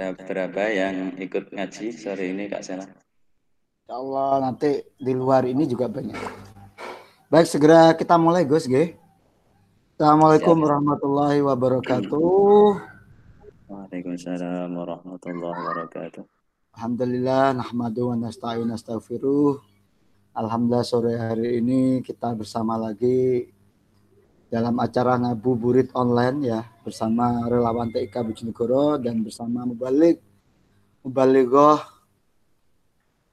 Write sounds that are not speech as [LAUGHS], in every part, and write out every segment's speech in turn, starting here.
Ada berapa yang ikut ngaji sore ini Kak Sela? Insya Allah nanti di luar ini juga banyak. Baik, segera kita mulai Gus, G. Assalamualaikum warahmatullahi wabarakatuh. Waalaikumsalam warahmatullahi wabarakatuh. Alhamdulillah, nahmadu wa nasta'in astaghfiruh. Alhamdulillah sore hari ini kita bersama lagi dalam acara ngabuburit online ya bersama relawan TIK Bojonegoro dan bersama Mubalik Mubaligoh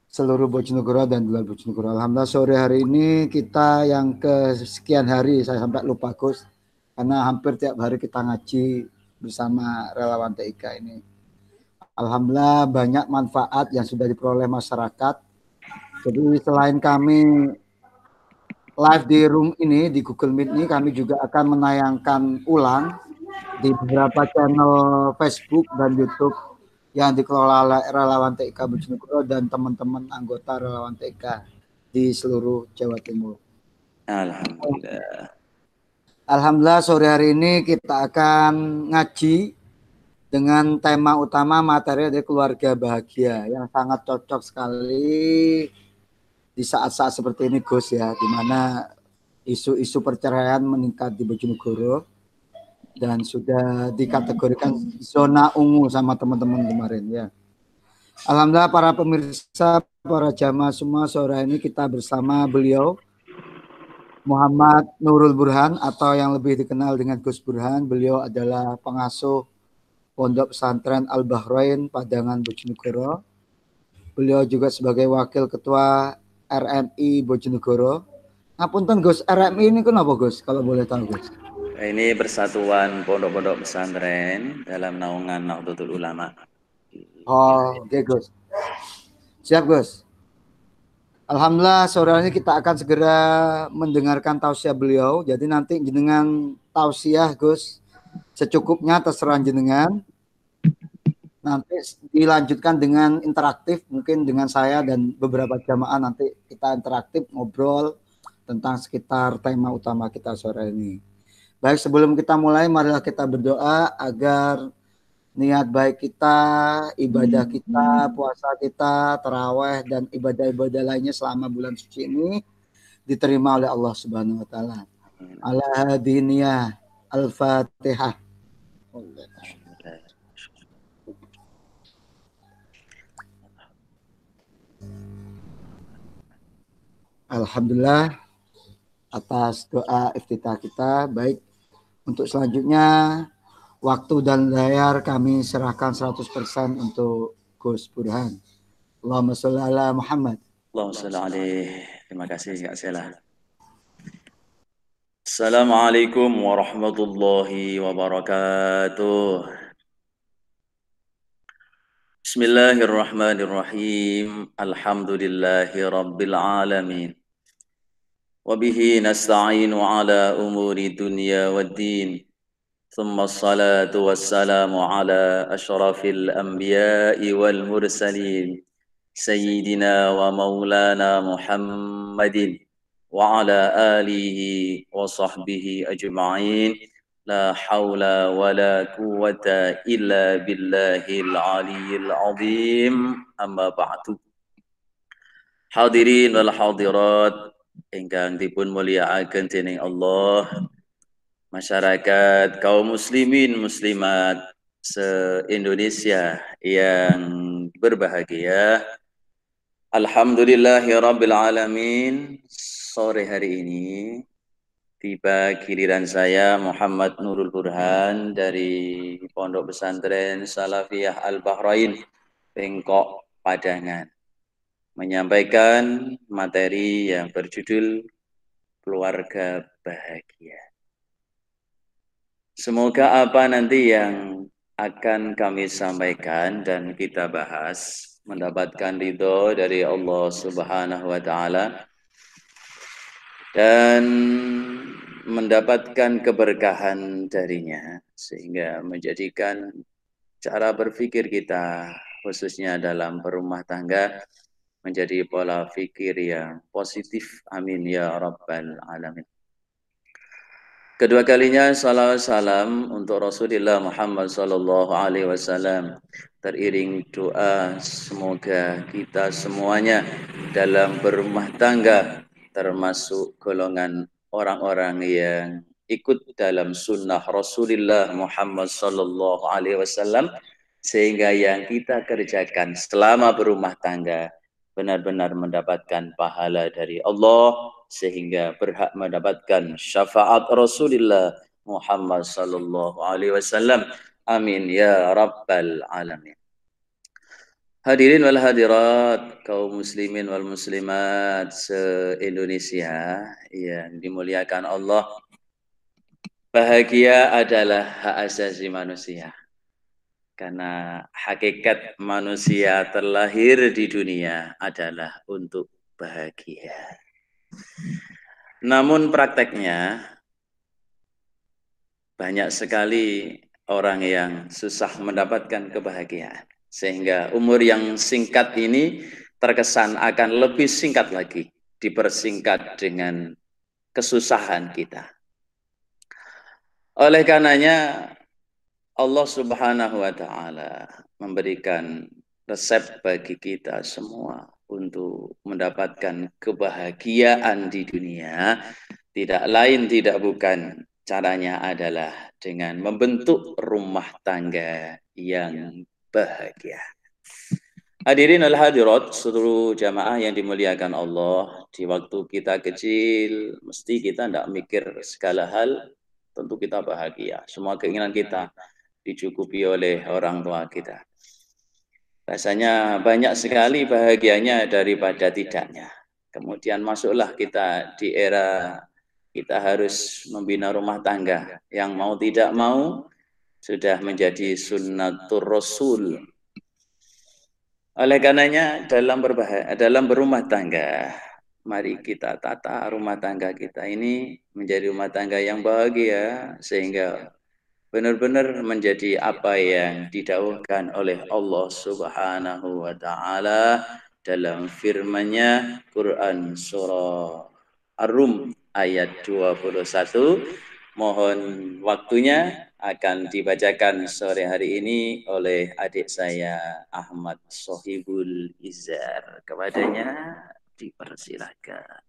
seluruh Bojonegoro dan luar Bojonegoro. Alhamdulillah sore hari ini kita yang ke sekian hari saya sampai lupa Gus karena hampir tiap hari kita ngaji bersama relawan TIK ini. Alhamdulillah banyak manfaat yang sudah diperoleh masyarakat. Jadi selain kami live di room ini di Google Meet ini kami juga akan menayangkan ulang di beberapa channel Facebook dan YouTube yang dikelola oleh relawan TK Bojonegoro dan teman-teman anggota relawan TK di seluruh Jawa Timur. Alhamdulillah. Alhamdulillah sore hari ini kita akan ngaji dengan tema utama materi dari keluarga bahagia yang sangat cocok sekali di saat-saat seperti ini Gus ya, di mana isu-isu perceraian meningkat di Bojonegoro dan sudah dikategorikan zona ungu sama teman-teman kemarin ya. Alhamdulillah para pemirsa, para jamaah semua sore ini kita bersama beliau Muhammad Nurul Burhan atau yang lebih dikenal dengan Gus Burhan. Beliau adalah pengasuh Pondok Pesantren Al Bahrain Padangan Bojonegoro. Beliau juga sebagai wakil ketua RMI Bojonegoro. Ngapunten Gus, RMI ini kenapa Gus kalau boleh tahu Gus? Ini Persatuan Pondok-pondok Pesantren dalam naungan Nahdlatul Ulama. Oh, oke okay, Gus. Siap Gus. Alhamdulillah sore ini kita akan segera mendengarkan tausiah beliau. Jadi nanti jenengan tausiah Gus secukupnya terserah jenengan nanti dilanjutkan dengan interaktif mungkin dengan saya dan beberapa jamaah nanti kita interaktif ngobrol tentang sekitar tema utama kita sore ini. Baik sebelum kita mulai marilah kita berdoa agar niat baik kita, ibadah kita, puasa kita, terawih dan ibadah-ibadah lainnya selama bulan suci ini diterima oleh Allah Subhanahu wa taala. Ala hadiniyah Al-Fatihah. Alhamdulillah atas doa iftitah kita. Baik, untuk selanjutnya waktu dan layar kami serahkan 100% untuk Gus Burhan. Allahumma sholli ala Muhammad. Allahumma sholli alaihi. Terima kasih Kak Sela. Assalamualaikum warahmatullahi wabarakatuh. Bismillahirrahmanirrahim. Alhamdulillahi rabbil alamin. وبه نستعين على أمور الدنيا والدين ثم الصلاة والسلام على أشرف الأنبياء والمرسلين سيدنا ومولانا محمد وعلى آله وصحبه أجمعين لا حول ولا قوة إلا بالله العلي العظيم أما بعد ingkang dipun dening Allah. Masyarakat kaum muslimin muslimat se-Indonesia yang berbahagia. Alhamdulillahi Rabbil Alamin. Sore hari ini tiba giliran saya Muhammad Nurul Burhan dari Pondok Pesantren Salafiyah Al Bahrain Bengkok Padangan menyampaikan materi yang berjudul keluarga bahagia. Semoga apa nanti yang akan kami sampaikan dan kita bahas mendapatkan ridho dari Allah Subhanahu wa taala dan mendapatkan keberkahan darinya sehingga menjadikan cara berpikir kita khususnya dalam berumah tangga menjadi pola fikir yang positif. Amin ya rabbal alamin. Kedua kalinya salam salam untuk Rasulullah Muhammad sallallahu alaihi wasallam teriring doa semoga kita semuanya dalam berumah tangga termasuk golongan orang-orang yang ikut dalam sunnah Rasulullah Muhammad sallallahu alaihi wasallam sehingga yang kita kerjakan selama berumah tangga benar-benar mendapatkan pahala dari Allah sehingga berhak mendapatkan syafaat Rasulullah Muhammad sallallahu alaihi wasallam. Amin ya rabbal alamin. Hadirin wal hadirat, kaum muslimin wal muslimat se-Indonesia yang dimuliakan Allah. Bahagia adalah hak asasi manusia. Karena hakikat manusia terlahir di dunia adalah untuk bahagia. Namun prakteknya banyak sekali orang yang susah mendapatkan kebahagiaan. Sehingga umur yang singkat ini terkesan akan lebih singkat lagi. Dipersingkat dengan kesusahan kita. Oleh karenanya Allah Subhanahu wa taala memberikan resep bagi kita semua untuk mendapatkan kebahagiaan di dunia tidak lain tidak bukan caranya adalah dengan membentuk rumah tangga yang bahagia. Hadirin al hadirat seluruh jamaah yang dimuliakan Allah di waktu kita kecil mesti kita tidak mikir segala hal tentu kita bahagia semua keinginan kita dicukupi oleh orang tua kita. Rasanya banyak sekali bahagianya daripada tidaknya. Kemudian masuklah kita di era kita harus membina rumah tangga. Yang mau tidak mau sudah menjadi sunnatur rasul. Oleh karenanya dalam berbahaya, dalam berumah tangga, mari kita tata rumah tangga kita ini menjadi rumah tangga yang bahagia sehingga benar-benar menjadi apa yang didauhkan oleh Allah Subhanahu wa taala dalam firman-Nya Quran surah Ar-Rum ayat 21 mohon waktunya akan dibacakan sore hari ini oleh adik saya Ahmad Sohibul Izar kepadanya dipersilakan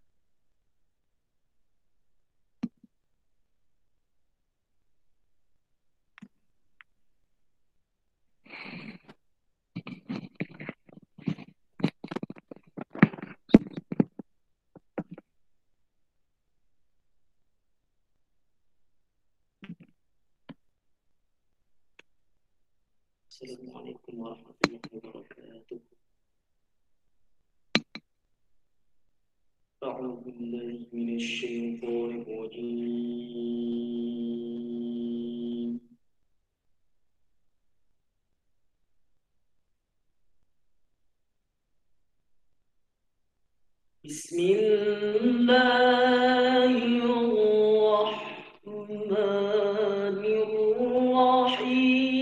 السلام عليكم ورحمة الله وبركاته. أعوذ بالله من الشيطان الرجيم. بسم الله الرحمن الرحيم.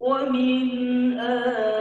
ومن آه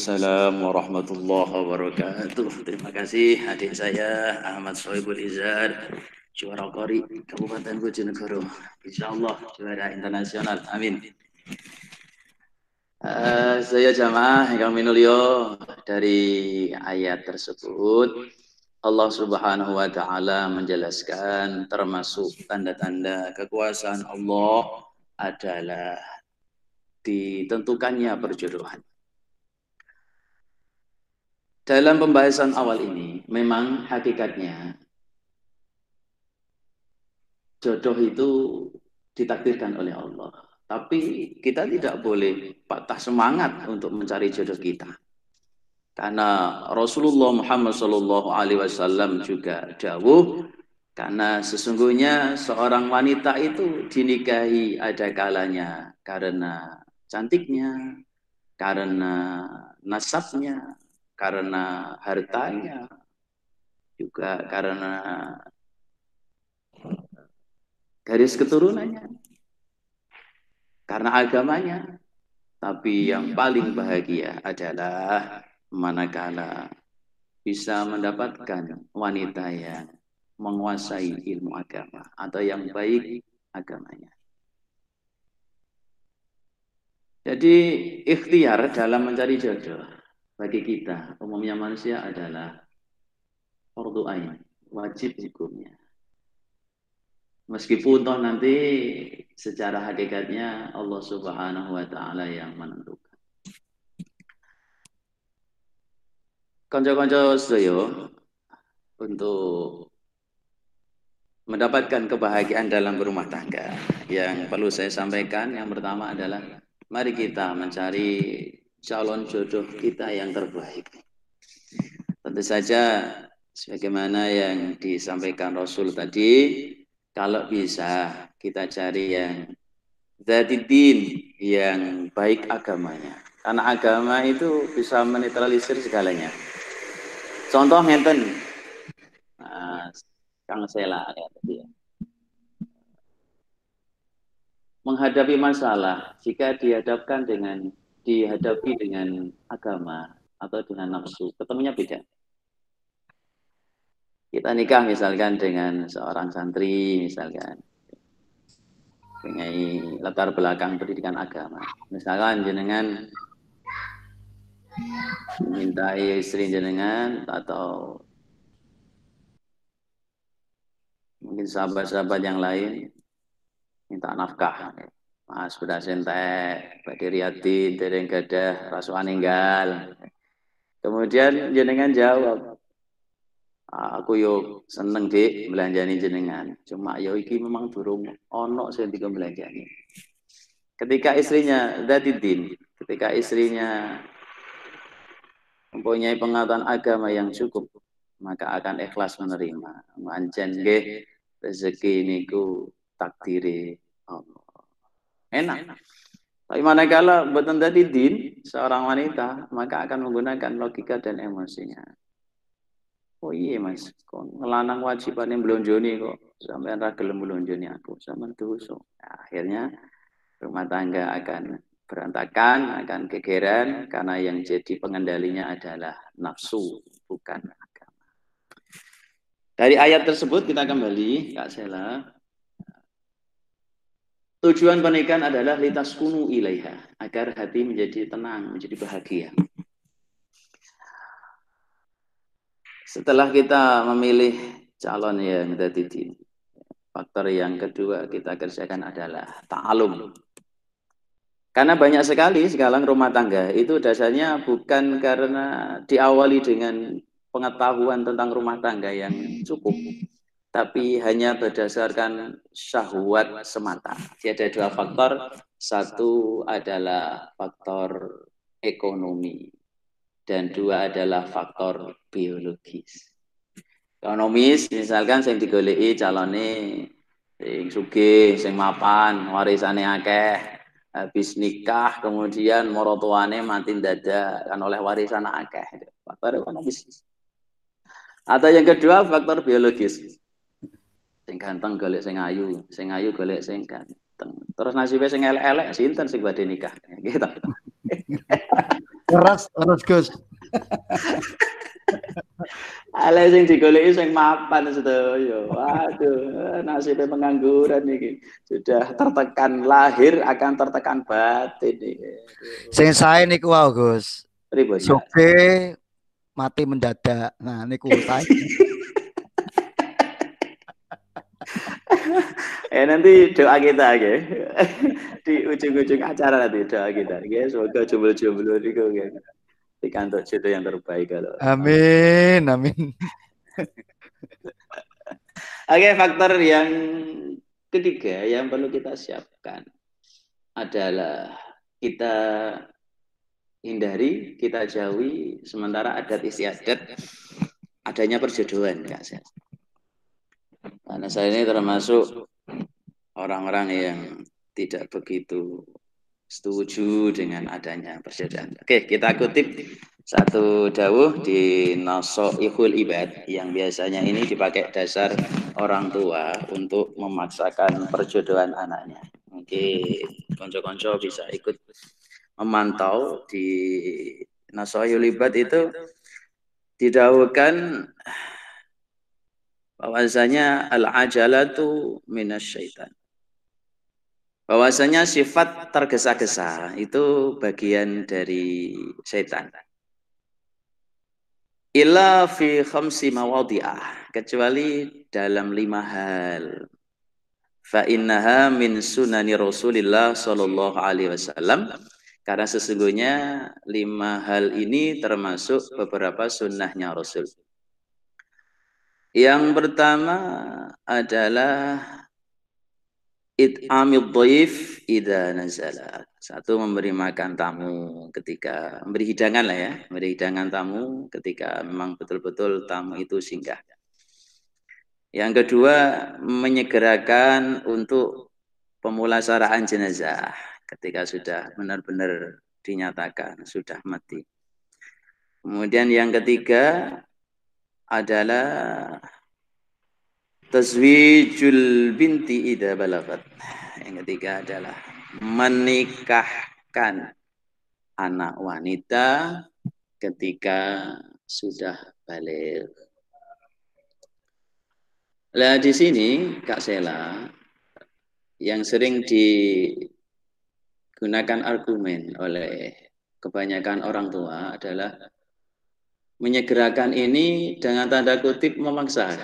Waalaikumsalam warahmatullahi wabarakatuh. Terima kasih adik saya Ahmad Soebul Izar, juara Kori Kabupaten Bojonegoro. Insya Allah juara internasional. Amin. Eh, saya jamaah yang kami mulio dari ayat tersebut Allah Subhanahu wa taala menjelaskan termasuk tanda-tanda kekuasaan Allah adalah ditentukannya perjodohan. Dalam pembahasan awal ini, memang hakikatnya jodoh itu ditakdirkan oleh Allah. Tapi kita tidak boleh patah semangat untuk mencari jodoh kita. Karena Rasulullah Muhammad Shallallahu Alaihi Wasallam juga jauh karena sesungguhnya seorang wanita itu dinikahi ada kalanya karena cantiknya, karena nasabnya, karena hartanya, juga karena garis keturunannya, karena agamanya. Tapi yang paling bahagia adalah manakala bisa mendapatkan wanita yang menguasai ilmu agama atau yang baik agamanya. Jadi ikhtiar dalam mencari jodoh bagi kita umumnya manusia adalah fardu ain, wajib hukumnya. Meskipun toh nanti secara hakikatnya Allah Subhanahu wa taala yang menentukan. Konco-konco sedaya untuk mendapatkan kebahagiaan dalam berumah tangga. Yang perlu saya sampaikan yang pertama adalah mari kita mencari calon jodoh kita yang terbaik. Tentu saja sebagaimana yang disampaikan Rasul tadi, kalau bisa kita cari yang zatidin yang baik agamanya. Karena agama itu bisa menetralisir segalanya. Contoh ngenten. Nah, Kang Sela ya tadi ya. Menghadapi masalah jika dihadapkan dengan dihadapi dengan agama atau dengan nafsu, ketemunya beda. Kita nikah misalkan dengan seorang santri misalkan dengan latar belakang pendidikan agama. Misalkan jenengan mencintai istri jenengan atau mungkin sahabat-sahabat yang lain minta nafkah mas sudah sentek bagi riati dereng gadah rasukan ninggal. Kemudian jenengan jawab. Aku yo seneng dik belanjani jenengan. Cuma yo iki memang durung ono sing belanjani ketika istrinya datidin ketika istrinya mempunyai pengetahuan agama yang cukup maka akan ikhlas menerima. Manjen nggih rezeki niku takdiri Allah enak. Tapi manakala mboten dadi din seorang wanita maka akan menggunakan logika dan emosinya. Oh iya mas. Kok ngelanang wajibannya belonjoni kok. Sampai ra gelem belonjoni aku. Sama dosa. Nah, akhirnya rumah tangga akan berantakan, akan kegeran karena yang jadi pengendalinya adalah nafsu, bukan agama. Dari ayat tersebut kita kembali, Kak Sela. Tujuan pernikahan adalah litas kunu ilaiha, agar hati menjadi tenang, menjadi bahagia. Setelah kita memilih calon yang tadi faktor yang kedua kita kerjakan adalah ta'alum, karena banyak sekali sekarang rumah tangga itu dasarnya bukan karena diawali dengan pengetahuan tentang rumah tangga yang cukup. Tapi hanya berdasarkan syahwat semata. Jadi ada dua faktor. Satu adalah faktor ekonomi dan dua adalah faktor biologis. Ekonomis misalkan sing digoleki calone sing sugih, sing mapan, warisane akeh, habis nikah kemudian morotuane mati dada kan oleh warisan akeh. Faktor ekonomis. Atau yang kedua faktor biologis sing ganteng golek sing ayu, sing ayu golek sing ganteng. Terus nasibnya sing elek-elek sinten sing badhe nikah. [LAUGHS] Gitu. Keras, keras Gus. Ale sing digoleki sing mapan sedaya. Waduh, nasibnya pengangguran iki. Sudah tertekan lahir akan tertekan batin iki. Sing sae niku wae Gus. Pripun? Soke mati mendadak. Nah niku sae. [LAUGHS] eh [LAUGHS] nanti doa kita ya [LAUGHS] di ujung-ujung acara nanti doa kita. Ya semoga jomblo-jomblo ya di kantor jodoh yang terbaik kalau amin amin. [LAUGHS] Oke faktor yang ketiga yang perlu kita siapkan adalah kita hindari kita jauhi sementara adat istiadat adanya perjodohan kak saya karena saya ini termasuk orang-orang yang tidak begitu setuju dengan adanya persaudaraan. Oke, kita kutip satu dawuh di Nasoihul Ibad yang biasanya ini dipakai dasar orang tua untuk memaksakan perjodohan anaknya. Mungkin konco-konco bisa ikut memantau di Nasoihul Ibad itu didawukan bahwasanya al-ajalatu minasyaitan. Bahwasanya sifat tergesa-gesa itu bagian dari setan. Illa fi khamsi mawadhi'ah kecuali dalam lima hal. Fa innaha min sunani Rasulillah sallallahu alaihi wasallam karena sesungguhnya lima hal ini termasuk beberapa sunnahnya Rasul. Yang pertama adalah it'amid dhaif idza nazala. Satu memberi makan tamu ketika memberi hidangan lah ya, memberi hidangan tamu ketika memang betul-betul tamu itu singgah. Yang kedua menyegerakan untuk pemulasaraan jenazah ketika sudah benar-benar dinyatakan sudah mati. Kemudian yang ketiga adalah tazwijul binti ida balagat. Yang ketiga adalah menikahkan anak wanita ketika sudah balik. Lah di sini Kak Sela yang sering digunakan argumen oleh kebanyakan orang tua adalah menyegerakan ini dengan tanda kutip memaksa.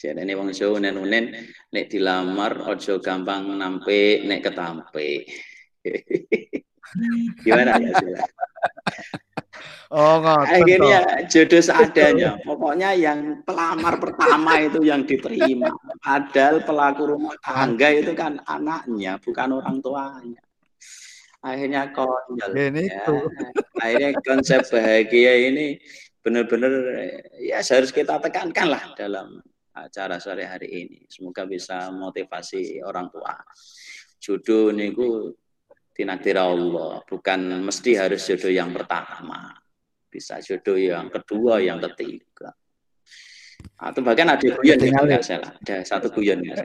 Jadi ini wong Jawa nenunen nek dilamar ojo gampang nampe nek ketampe. [LAUGHS] Gimana ya sila? Oh, Akhirnya jodoh seadanya. Pokoknya yang pelamar pertama itu yang diterima. Padahal pelaku rumah tangga itu kan anaknya, bukan orang tuanya. Akhirnya konyol. Ya. Akhirnya konsep bahagia ini benar-benar ya harus kita tekankan lah dalam acara sore hari ini. Semoga bisa motivasi orang tua. Jodoh niku tinakdir Allah, bukan mesti harus jodoh yang pertama. Bisa jodoh yang kedua, yang ketiga. Atau bahkan ada guyon ya, salah. Ada satu guyon ya.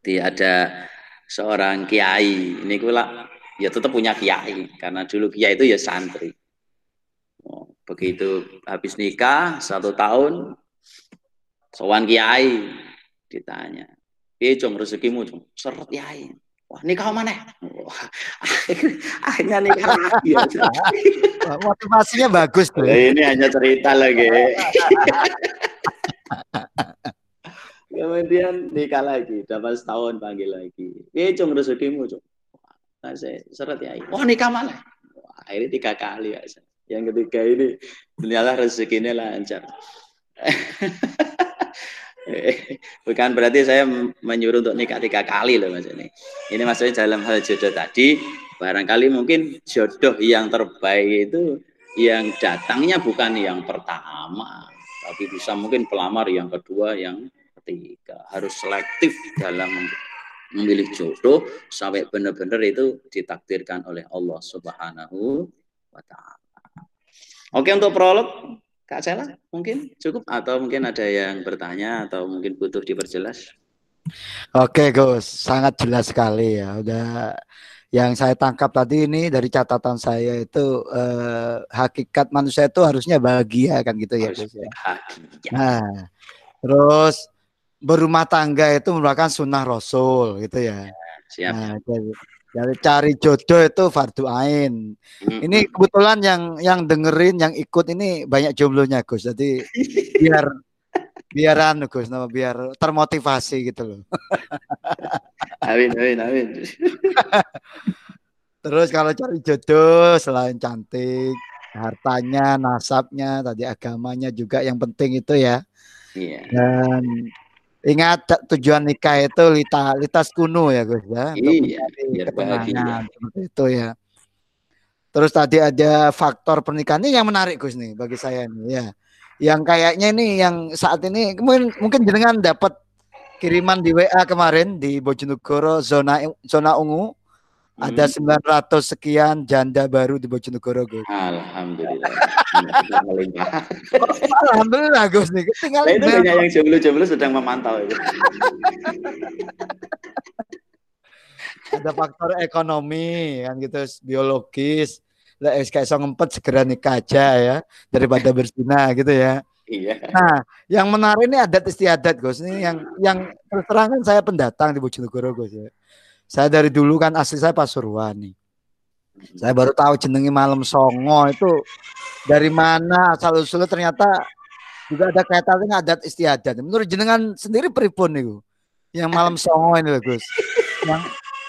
Dia ada seorang kiai. Ini lah ya tetap punya kiai karena dulu kiai itu ya santri Begitu habis nikah satu tahun, sowan kiai ditanya, "Piye cung rezekimu, cung?" Seret kiai. Wah, nikah mana? Wah, [LAUGHS] akhirnya nikah lagi. Ya. Motivasinya bagus tuh. Ya, ini hanya cerita lagi. [LAUGHS] Kemudian nikah lagi, dapat setahun panggil lagi. Eh, cung rezekimu, cung. Nah, saya seret ya. Wah, nikah mana? Wah, akhirnya tiga kali ya. Yang ketiga ini ternyata rezekinya lancar. [LAUGHS] Bukan berarti saya menyuruh untuk nikah tiga kali loh mas ini. Ini maksudnya dalam hal jodoh tadi, barangkali mungkin jodoh yang terbaik itu yang datangnya bukan yang pertama, tapi bisa mungkin pelamar yang kedua, yang ketiga. Harus selektif dalam memilih jodoh sampai benar-benar itu ditakdirkan oleh Allah Subhanahu wa taala. Oke untuk prolog Kak Cela mungkin cukup atau mungkin ada yang bertanya atau mungkin butuh diperjelas? Oke Gus, sangat jelas sekali ya. Udah yang saya tangkap tadi ini dari catatan saya itu eh, hakikat manusia itu harusnya bahagia kan gitu ya Gus ya. Nah, terus berumah tangga itu merupakan sunnah Rasul gitu ya. Siap. Nah, jadi, cari jodoh itu fardu ain. Ini kebetulan yang yang dengerin, yang ikut ini banyak jomblonya Gus. Jadi biar biar anu Gus, nama biar termotivasi gitu loh. [LAUGHS] amin amin amin. [LAUGHS] Terus kalau cari jodoh selain cantik, hartanya, nasabnya, tadi agamanya juga yang penting itu ya. Iya. Dan ingat tujuan nikah itu lita litas kuno ya Gus ya. Iya, biar bahagia. seperti itu ya. Terus tadi ada faktor pernikahan ini yang menarik Gus nih bagi saya nih ya. Yang kayaknya ini yang saat ini mungkin mungkin jenengan dapat kiriman di WA kemarin di Bojonegoro zona zona ungu ada Hmm. 900 sekian janda baru di Bojonegoro Gus. Alhamdulillah. Alhamdulillah Gus nih. Tinggal Nah, itu banyak yang jomblo-jomblo sedang memantau itu. ada faktor ekonomi kan gitu biologis lah kayak so ngempet segera nikah aja ya daripada berzina gitu ya Iya. nah yang menarik ini adat istiadat Gus ini yang yang terang kan saya pendatang di Bojonegoro Gus ya saya dari dulu kan asli saya Pasuruan nih. Saya baru tahu jenengi malam songo itu dari mana asal usulnya ternyata juga ada kaitannya dengan adat istiadat. Menurut jenengan sendiri pripun nih yang malam [LAUGHS] songo ini loh, Gus. Yang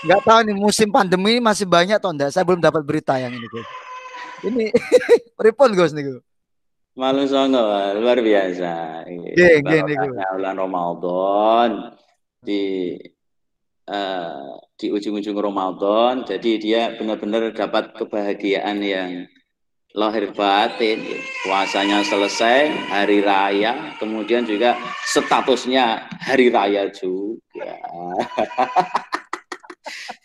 nggak tahu nih musim pandemi masih banyak atau enggak saya belum dapat berita yang ini Gus. Ini [LAUGHS] pripun Gus nih Gus Malu songo luar biasa. Niku. Barokahnya bulan Ramadan di eh, di ujung-ujung Ramadan, jadi dia benar-benar dapat kebahagiaan yang lahir batin. Puasanya selesai, hari raya, kemudian juga statusnya hari raya juga. [LAUGHS]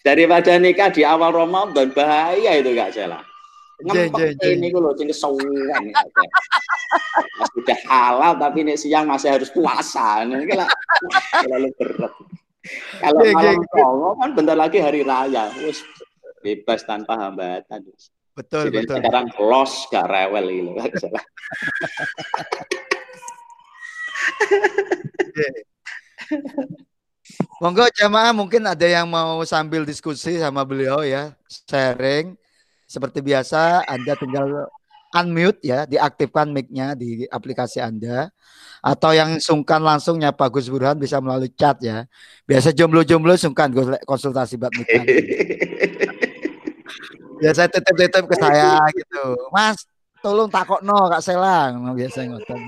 Daripada nikah di awal Ramadan bahaya itu Kak. Jen, jen, Ngempet ini gue loh, sing kesuwen. Sudah halal tapi ini siang masih harus puasa. Ini kan lah, terlalu berat. Kalau Jen, malam jen. songo kan bentar lagi hari raya. Wis bebas tanpa hambatan. betul Jadi betul sekarang los gak rewel gitu. Cela. [LAUGHS] Monggo jamaah mungkin ada yang mau sambil diskusi sama beliau ya, sharing. Seperti biasa Anda tinggal unmute ya, diaktifkan mic-nya di aplikasi Anda. Atau yang sungkan langsung nyapa Gus Burhan bisa melalui chat ya. Biasa jomblo-jomblo sungkan konsultasi bab nikah. [LAUGHS] Biasa titip-titip ke saya gitu. Mas, tolong takokno Kak Selang. Nah, Biasa ngoten.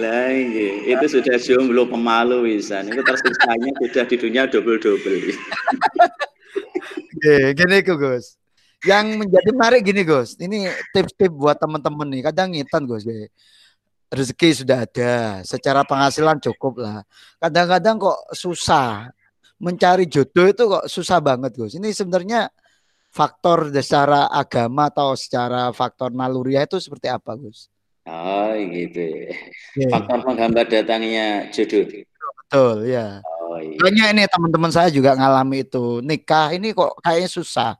Lah iya, itu sudah jomblo pemalu wisan. Itu tersiksanya sudah di dunia double-double. [LAUGHS] Oke, gini ku Gus. Yang menjadi menarik gini Gus. Ini tips-tips buat teman-teman nih. Kadang ngitan Gus. ya. Rezeki sudah ada, secara penghasilan cukup lah. Kadang-kadang kok susah mencari jodoh itu kok susah banget Gus. Ini sebenarnya faktor secara agama atau secara faktor naluriah itu seperti apa Gus? Oh gitu. ya. Oke, Faktor menghambat datangnya jodoh. betul ya. Oh iya. Banyak ini teman-teman saya juga ngalami itu. Nikah ini kok kayaknya susah.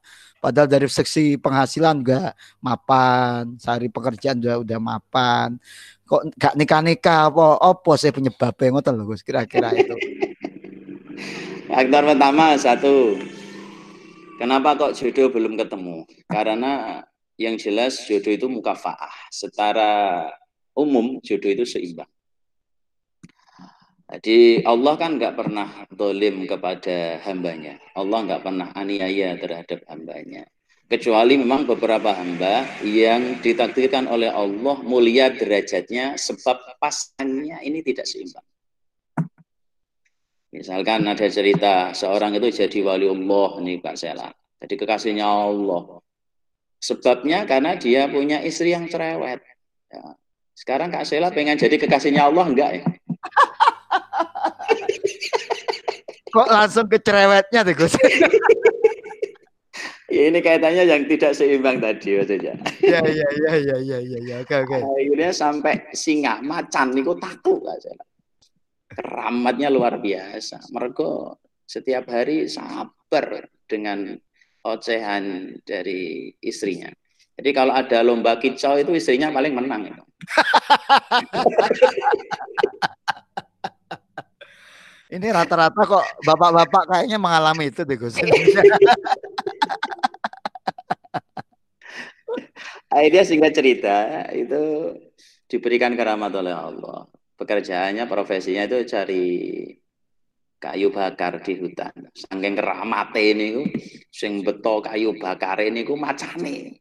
Padahal dari seksi penghasilan juga mapan, sehari pekerjaan juga udah mapan. Kok gak nikah-nikah apa apa sih penyebabnya ngoten lho Gus kira-kira itu. [LAUGHS] Faktor pertama satu. Kenapa kok jodoh belum ketemu? Karena yang jelas jodoh itu mukafaah. Secara umum jodoh itu seimbang. Jadi Allah kan nggak pernah dolim kepada hambanya. Allah nggak pernah aniaya terhadap hambanya. Kecuali memang beberapa hamba yang ditakdirkan oleh Allah mulia derajatnya sebab pasangannya ini tidak seimbang. Misalkan ada cerita seorang itu jadi wali Allah nih Pak Sela. Jadi kekasihnya Allah. Sebabnya karena dia punya istri yang cerewet. Ya. Sekarang Kak Sela pengen jadi kekasihnya Allah enggak ya? Kok langsung ke cerewetnya tuh Gus? [LAUGHS] Ya, ini kaitannya yang tidak seimbang tadi maksudnya. Iya iya iya iya iya iya ya. oke oke. Akhirnya sampai singa macan niku takut Kak Sela. Keramatnya luar biasa. Mereka setiap hari sabar dengan ocehan dari istrinya. Jadi kalau ada lomba kicau itu istrinya paling menang itu. [LAUGHS] Ini rata-rata kok bapak-bapak kayaknya mengalami itu deh Gus. [LAUGHS] Akhirnya singkat cerita itu diberikan keramat oleh Allah. Pekerjaannya, profesinya itu cari kayu bakar di hutan. Saking keramate ini, sing beto kayu bakar ini ku macane.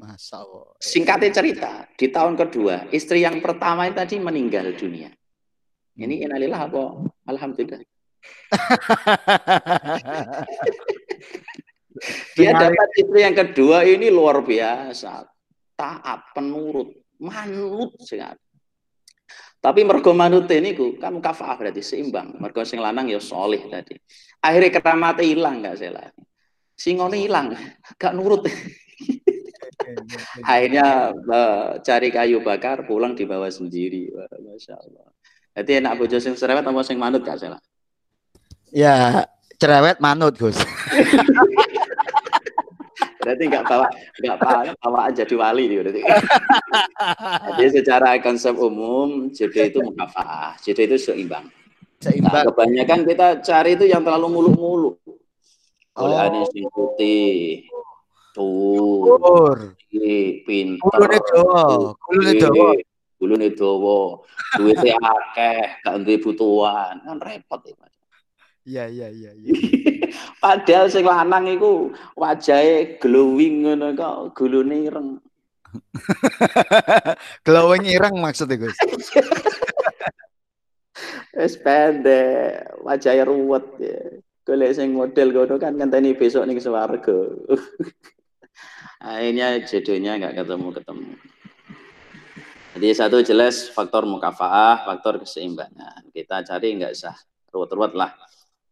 Masa. Singkatnya cerita, di tahun kedua, istri yang pertama tadi meninggal dunia. Ini innalillah apa? Alhamdulillah. [LAUGHS] Dia dapat istri yang kedua ini luar biasa. Taat, penurut, manut sangat. Tapi mergo manut ini ku, kamu kafaah berarti seimbang. Mergo sing lanang ya solih tadi. Akhirnya keramatnya hilang nggak salah. Singone hilang, [LAUGHS] gak nurut. Akhirnya uh, cari kayu bakar, pulang dibawa sendiri. Wah, Masya Allah. Jadi enak bojo sing cerewet apa sing manut gak salah? Ya, cerewet manut, Gus. [LAUGHS] Berarti nggak bawa nggak bawa bawaan jadi wali nih berarti. Jadi secara konsep umum jodoh itu mukafaah, jodoh itu seimbang. Nah, Seimbang. kebanyakan kita cari itu yang terlalu muluk-muluk. Oleh Oh. sing putih, tuh, Pur. pinter, Kulune dawa, kulune dawa. Kulune dawa, duwite akeh, gak duwe butuhan, kan repot ya. Iya iya iya iya. [LAUGHS] Padahal sing lanang iku wajahe glowing ngono kok, gulune ireng. [LAUGHS] Glowing ireng maksudnya, Gus. [LAUGHS] Wis pendek, wajahe ruwet ya. Golek sing model ngono kan ngenteni besok ning swarga. Akhirnya jodohnya nggak ketemu-ketemu. Jadi satu jelas faktor mukafaah, faktor keseimbangan. Kita cari nggak usah ruwet-ruwet lah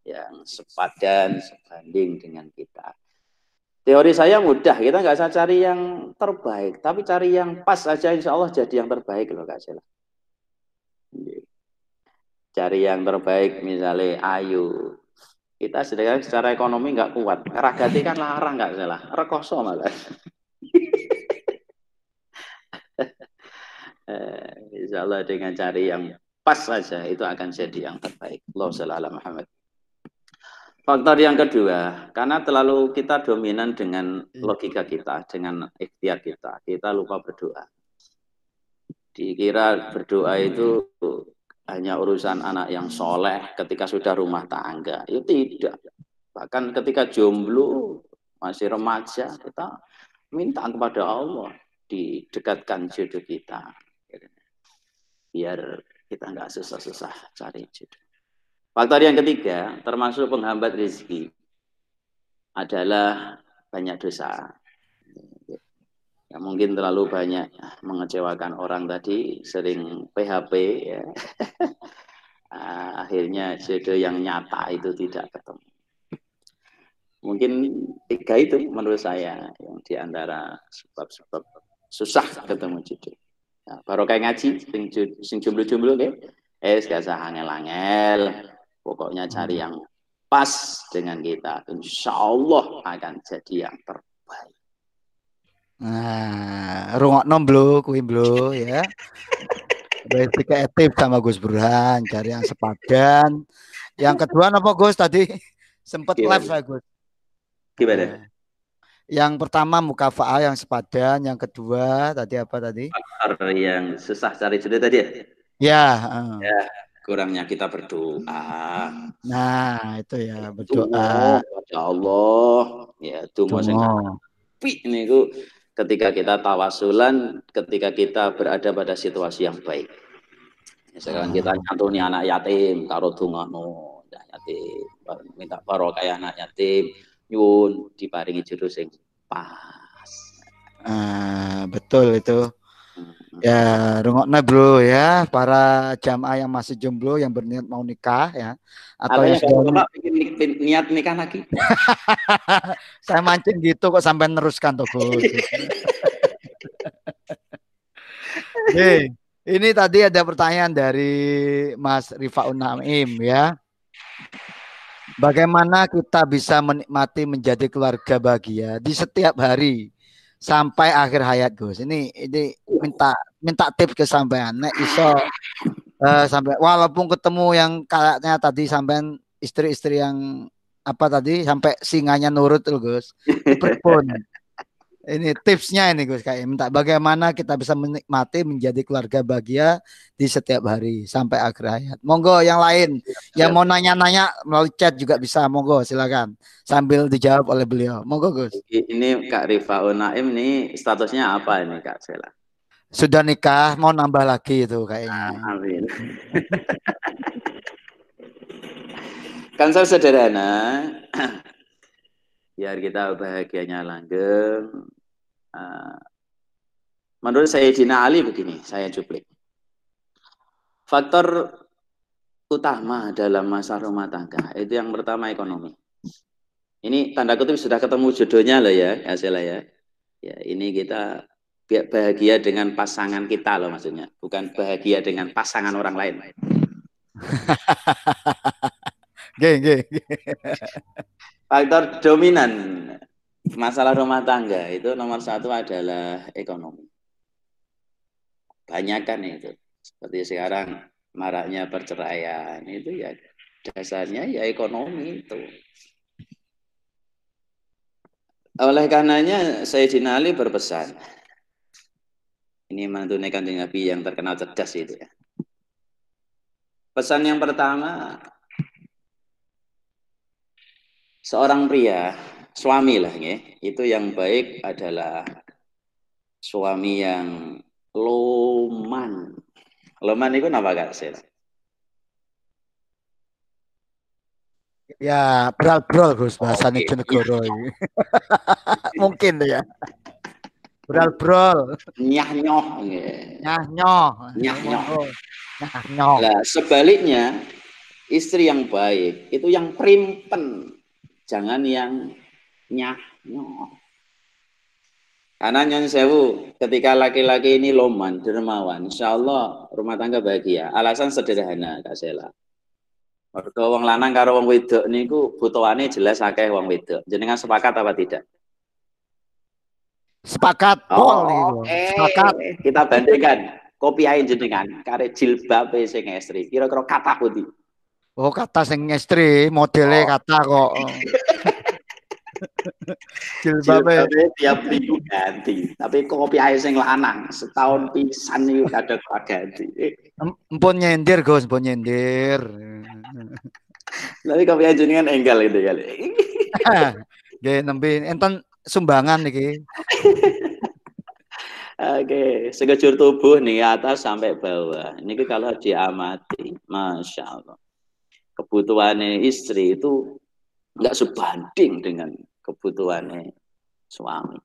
yang sepadan, sebanding dengan kita. Teori saya mudah, kita nggak usah cari yang terbaik, tapi cari yang pas aja insya Allah jadi yang terbaik loh Kak Sela. Cari yang terbaik misalnya ayu. Kita sedangkan secara ekonomi nggak kuat. Ragati kan larang nggak salah. Rekoso malah. [LAUGHS] Eh, Insya Allah dengan cari yang pas saja itu akan jadi yang terbaik. Allah sallallahu Muhammad. Faktor yang kedua, karena terlalu kita dominan dengan logika kita, dengan ikhtiar kita, kita lupa berdoa. Dikira berdoa itu hanya urusan anak yang soleh ketika sudah rumah tangga. Itu tidak. Bahkan ketika jomblo, masih remaja, kita minta kepada Allah didekatkan jodoh kita. Biar kita nggak susah-susah cari jodoh. Faktor yang ketiga, termasuk penghambat rezeki, adalah banyak dosa. Ya, mungkin terlalu banyak mengecewakan orang tadi, sering PHP, ya. [LAUGHS] akhirnya jodoh yang nyata itu tidak ketemu. Mungkin tiga itu menurut saya yang di antara sebab-sebab susah ketemu jodoh. Baru kayak ngaji, sing, sing jomblo-jomblo deh, eh gak usah angel-angel, pokoknya cari yang pas dengan kita, insya Allah akan jadi yang terbaik. Nah, rungokno blo kuwi blo ya. Berarti kreatif sama Gus Burhan, cari yang sepadan. Yang kedua apa Gus tadi? Sempet Gimana? live saya Gus. Gimana? Yang pertama mukafaah yang sepadan, yang kedua tadi apa tadi? Yang susah cari jodoh tadi ya? Ya, eh. Kurangnya kita berdoa. nah itu ya Berdoa berdoa. kepada Allah. Ya, Donga. apik niku ketika kita tawasulan, ketika kita berada pada situasi yang baik. Sekarang kita nyantuni anak yatim, karo dungakno anak yatim, minta barokah anak yatim, nyun diparingi jero sing pas. Ah, betul itu. Hmm. Ya, rungokna bro ya, para jamaah yang masih jomblo yang berniat mau nikah ya, atau yang sudah ni- ni- niat nikah lagi? [LAUGHS] saya mancing gitu kok sampai neruskan tuh Gus. [LAUGHS] Nih, ini tadi ada pertanyaan dari Mas Rifaun Naim ya. Bagaimana kita bisa menikmati menjadi keluarga bahagia di setiap hari sampai akhir hayat Gus? Ini ini minta minta tips ke sampean. Nek iso eh, sampai walaupun ketemu yang kayaknya tadi sampean istri-istri yang apa tadi sampai singanya nurut tuh Gus. [LAUGHS] Pripun? Ini tipsnya ini Gus kayak minta bagaimana kita bisa menikmati menjadi keluarga bahagia di setiap hari sampai akhir hayat. Monggo yang lain yang mau nanya-nanya melalui chat juga bisa. Monggo silakan sambil dijawab oleh beliau. Monggo Gus. Ini Kak Rifaun Naim ini statusnya apa ini Kak Sela? Sudah nikah mau nambah lagi itu kayaknya. Amin. [LAUGHS] Konsep sederhana, biar kita bahagianya langgeng. Eh, menurut Sayyidina Ali begini, saya cuplik. Faktor utama dalam masa rumah tangga itu yang pertama ekonomi. Ini tanda kutip sudah ketemu jodohnya loh ya, Asela ya. Ya, ini kita bahagia dengan pasangan kita loh maksudnya, bukan bahagia dengan pasangan orang lain. [LAUGHS] Oke, oke. Faktor dominan masalah rumah tangga itu nomor satu adalah ekonomi. Banyak kan itu. Seperti sekarang maraknya perceraian itu ya dasarnya ya ekonomi itu. Oleh karenanya Sayyidina Ali berpesan. Ini menunaikan kanjeng Nabi yang terkenal cerdas itu ya. Pesan yang pertama, seorang pria, suami lah ya, itu yang baik adalah suami yang loman. Loman itu apa kak Sel? Ya, bral-bral Gus bahasanya Oke. Jonegoro ini. [LAUGHS] Mungkin ya. Bral-bral, Nyah nyoh. ya. nyah-nyoh. Nyah-nyoh. Nyah-nyoh. Nah, sebaliknya istri yang baik itu yang primpen, jangan yang nyah nyoh. Karena nyon sewu, ketika laki-laki ini loman, dermawan, insya Allah rumah tangga bahagia. Alasan sederhana, Kak Sela. Mergo wong lanang karo wong wedok niku butuhane jelas akeh wong wedok. Jenengan sepakat apa tidak? Sepakat pol gitu. Sepakat. Kita bandingkan kopi ae jenengan kare jilbab sing estri. Kira-kira kata putih. Oh, kata sing istri, modelnya Oh. kata kok. [LAUGHS] Jilbabe. Jilbabnya tiap minggu ganti. Tapi kopi ae sing lanang setahun pisan niku kadang ganti. Em- Empun nyindir Gus, empun nyindir. Tapi kopi ae jenengan enggal gitu kali. [LAUGHS] Nggih nembe enten sumbangan iki. Oke, sekejur tubuh nih atas sampai bawah. Ini kalau diamati, masya Allah, kebutuhannya istri itu nggak sebanding dengan kebutuhannya suami.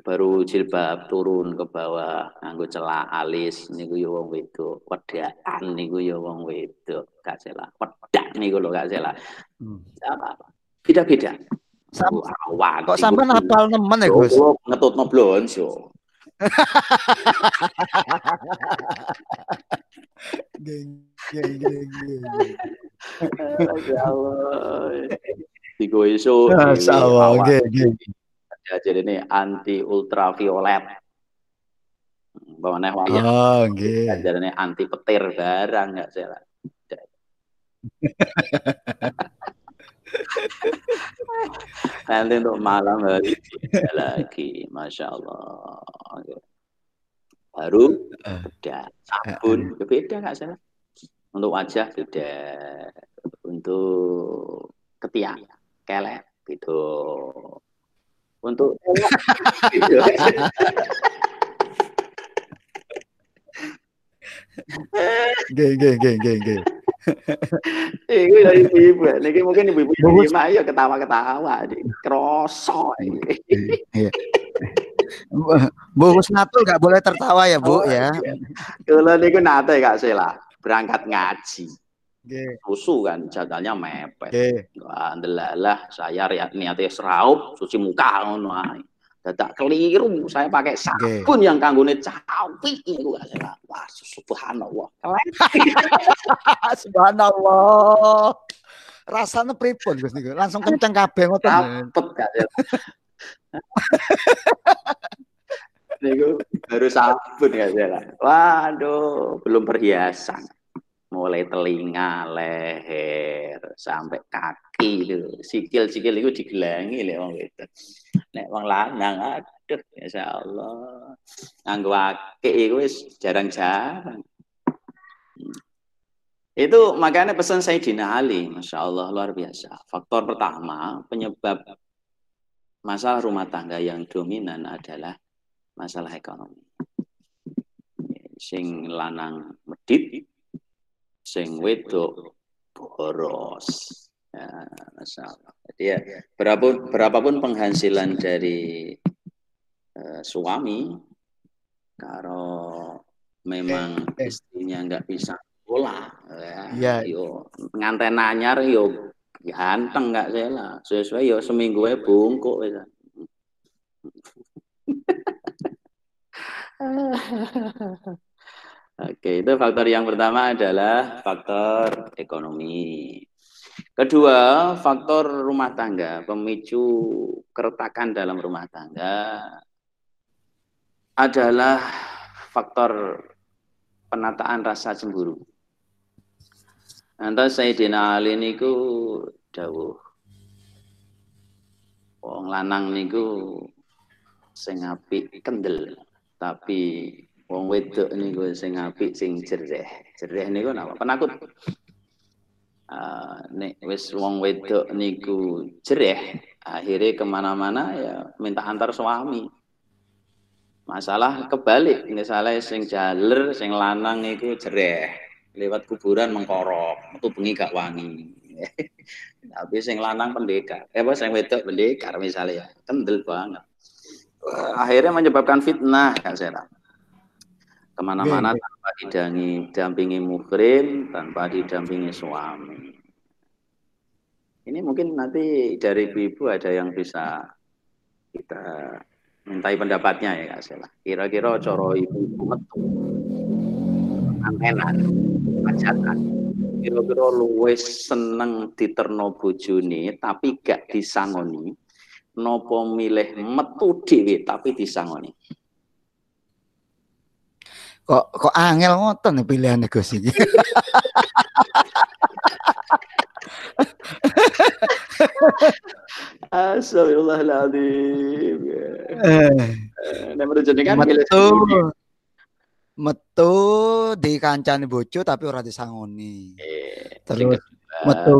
Baru jilbab turun ke bawah, nganggo celak alis, niku yo wong wedok, wedaan niku yo wong wedok, gak salah. Wedak niku lho gak salah. Hmm. Apa-apa. Beda-beda. Awan, Kok sampean hafal nemen ya Gus? Ngetutno blonjo. [LAUGHS] Nggih, nggih, nggih, nggih. [LAUGHS] Ya Allah. Tigo iso Masya Allah, nggih, nggih. jadi ini anti ultraviolet. Bawa neh wong Oh, nggih. ajarannya anti petir barang nggak salah. [LAUGHS] Nanti untuk malam hari lagi, masya Allah. Oke. Baru beda, sabun beda nggak salah. Untuk wajah beda, untuk ketiak, kelek beda. Untuk beda. Nggih, nggih, nggih, nggih, nggih. Iku ya ibu-ibu. Niki mungkin ibu-ibu Bungkus. yang ya ketawa-ketawa. Kroso. Iya. Bu Husnatul nggak boleh tertawa ya, Bu Oh, ya. Kalau niku nate Kak Sela berangkat ngaji. Nggih, Susu kan jadwalnya mepet. nggih. Wah, ndelalah saya riat niatnya seraup cuci muka ngono ae. Dadak keliru saya pakai sabun yang kanggone cawi niku Kak Sela. Wah, subhanallah. [LAUGHS] Subhanallah. Rasanya pripun Gus niku? Langsung kenceng kabeh ngoten. Rapet Kak Sela. Niku baru sabun Kak Sela. Waduh, belum perhiasan. Mulai telinga, leher, sampai kaki itu. Sikil-sikil itu digelangi lek wong itu. Nek wong lanang aduh insyaallah. Nganggo akeh iku wis jarang-jarang. Itu makanya pesan Sayyidina Ali, Masya Allah luar biasa. Faktor pertama penyebab masalah rumah tangga yang dominan adalah masalah ekonomi. Sing lanang medit, sing wedok boros. Ya, Masya Allah. Jadi ya, berapapun, berapapun penghasilan dari eh, suami, kalau memang Eh, eh. istrinya nggak bisa sekolah, ya, Iya. yo nganten anyar yo ganteng nggak saya lah. Sesuai yo seminggu ya bungkuk. Ya. [LAUGHS] Oke, itu faktor yang pertama adalah faktor ekonomi. Kedua, faktor rumah tangga, pemicu keretakan dalam rumah tangga adalah faktor penataan rasa cemburu. Nanti Sayyidina Ali niku dawuh. Wong lanang niku sing apik kendel, tapi wong wedok niku sing apik sing jereh. Jereh niku napa? Penakut. Ah, nek wis wong wedok niku jereh, akhirnya ke mana-mana ya minta antar suami. Masalah kebalik, misalnya sing jaler, sing lanang niku jereh, lewat kuburan mengkorok, metu bengi gak wangi. [LAUGHS] Tapi sing lanang pendekar, eh apa sing wedok pendekar misalnya ya, kendel banget. Akhirnya menyebabkan fitnah Kak Sera. Ke mana-mana Oke, oke. tanpa didangi, dampingi muhrim, tanpa didampingi suami. Ini mungkin nanti dari ibu-ibu ada yang bisa kita mintai pendapatnya ya Kak Sela. Kira-kira coro ibu-ibu metu antenan, hajatan. Kira-kira luwes seneng diterno bojone tapi gak disangoni. Nopo milih metu dhewe tapi disangoni. Kok kok angel ngoten nih pilihannya Gus iki. [LAUGHS] Astagfirullahaladzim. Eh, Nek menurut jenengan milih metu di kancane bojo tapi ora disangoni. Eh, Terus metu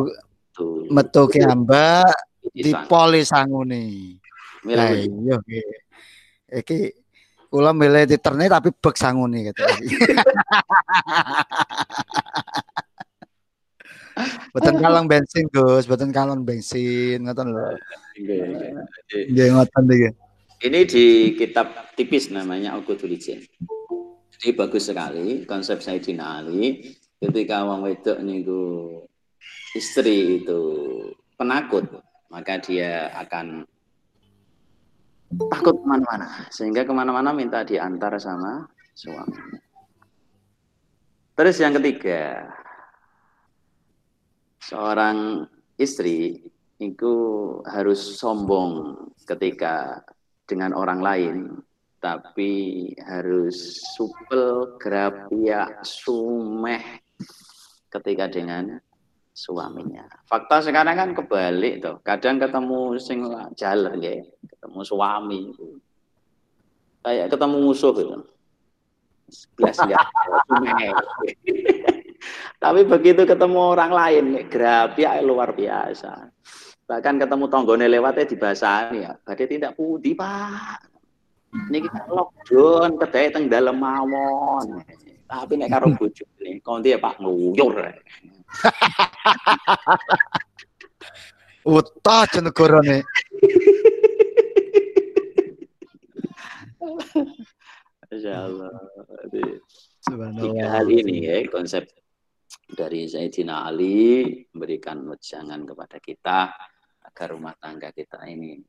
tuh, metu ki ambak dipoli sangoni. Lah milih. iya iki. Iki kula milih diterne tapi bek sangoni gitu. [LAUGHS] Boten kalong bensin Gus, boten kalong bensin ngoten lho. Nggih, nggih. Jadi, Nggih ngoten iki. Ini di kitab tipis namanya Al-Qudul Ijin. Jadi bagus sekali konsep Sayyidina Ali ketika wong wedok niku istri itu penakut, maka dia akan takut ke mana-mana sehingga ke mana-mana minta diantar sama suami. Terus yang ketiga, seorang istri itu harus sombong ketika dengan orang lain, tapi harus supel, grapia, sumeh ketika dengan suaminya. Fakta sekarang kan kebalik tuh. Kadang ketemu sing jalan ya, ketemu suami kayak ketemu musuh gitu. Belas. [LAUGHS] Tapi begitu ketemu orang lain, grapia luar biasa. Bahkan ketemu tonggone lewatnya di bahasanya, badai tidak putih pak. Ini kita lockdown, kedai teng dalam mawon. Tapi nek karo bojone, konti ya Pak nguyur. [LAUGHS] Utah cenegarane. Masya Allah. Tiga hal ini ya konsep dari Sayyidina Ali memberikan wejangan kepada kita agar rumah tangga kita ini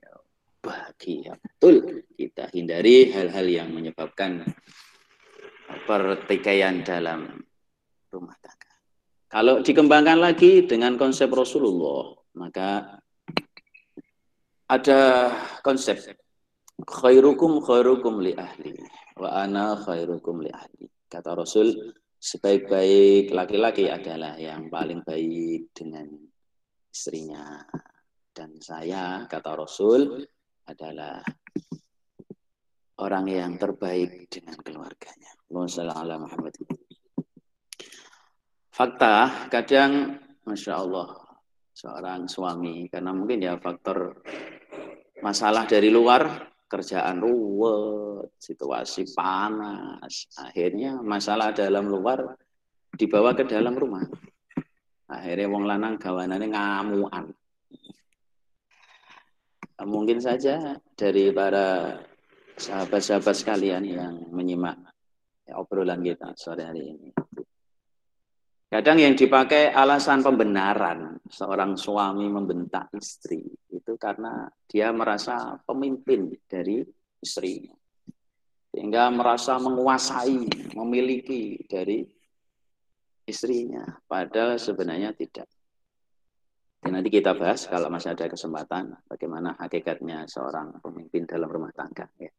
bahagia. Betul. Kita hindari hal-hal yang menyebabkan pertikaian dalam rumah tangga. Kalau dikembangkan lagi dengan konsep Rasulullah maka ada konsep. Khairukum khairukum li ahli wa ana khairukum li ahli. Kata Rasul sebaik-baik laki-laki adalah yang paling baik dengan istrinya dan saya kata Rasul adalah orang yang terbaik dengan keluarganya. Muhammad. Fakta kadang masya Allah seorang suami karena mungkin ya faktor masalah dari luar kerjaan ruwet, situasi panas, akhirnya masalah dalam luar dibawa ke dalam rumah. Akhirnya wong lanang gawanane ngamuan. Mungkin saja dari para sahabat-sahabat sekalian yang menyimak obrolan kita sore hari ini. Kadang yang dipakai alasan pembenaran seorang suami membentak istri itu karena dia merasa pemimpin dari istrinya. Sehingga merasa menguasai, memiliki dari istrinya. Padahal sebenarnya tidak. Dan nanti kita bahas kalau masih ada kesempatan bagaimana hakikatnya seorang pemimpin dalam rumah tangga. Ya.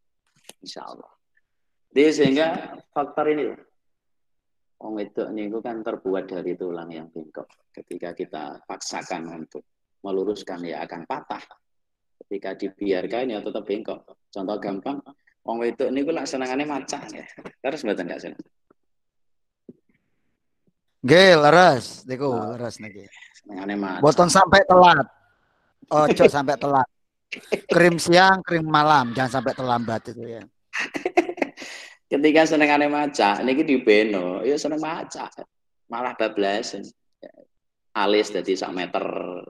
Insya Allah. Jadi sehingga faktor ini Wong itu niku kan terbuat dari tulang yang bengkok. Ketika kita paksakan untuk meluruskan ya akan patah. Ketika dibiarkan ya tetap bengkok. Contoh gampang, wong itu niku lak senengane macak ya. Terus mboten gak seneng. Nggih, leres niku, leres niki. Senengane sampai telat. [LAUGHS] Ojo sampai telat. Krim siang, krim malam, jangan sampai terlambat itu ya. [LAUGHS] Ketika senengane macak niki dibeno, ya seneng macak. Malah bablasan. Alis dadi sak meter,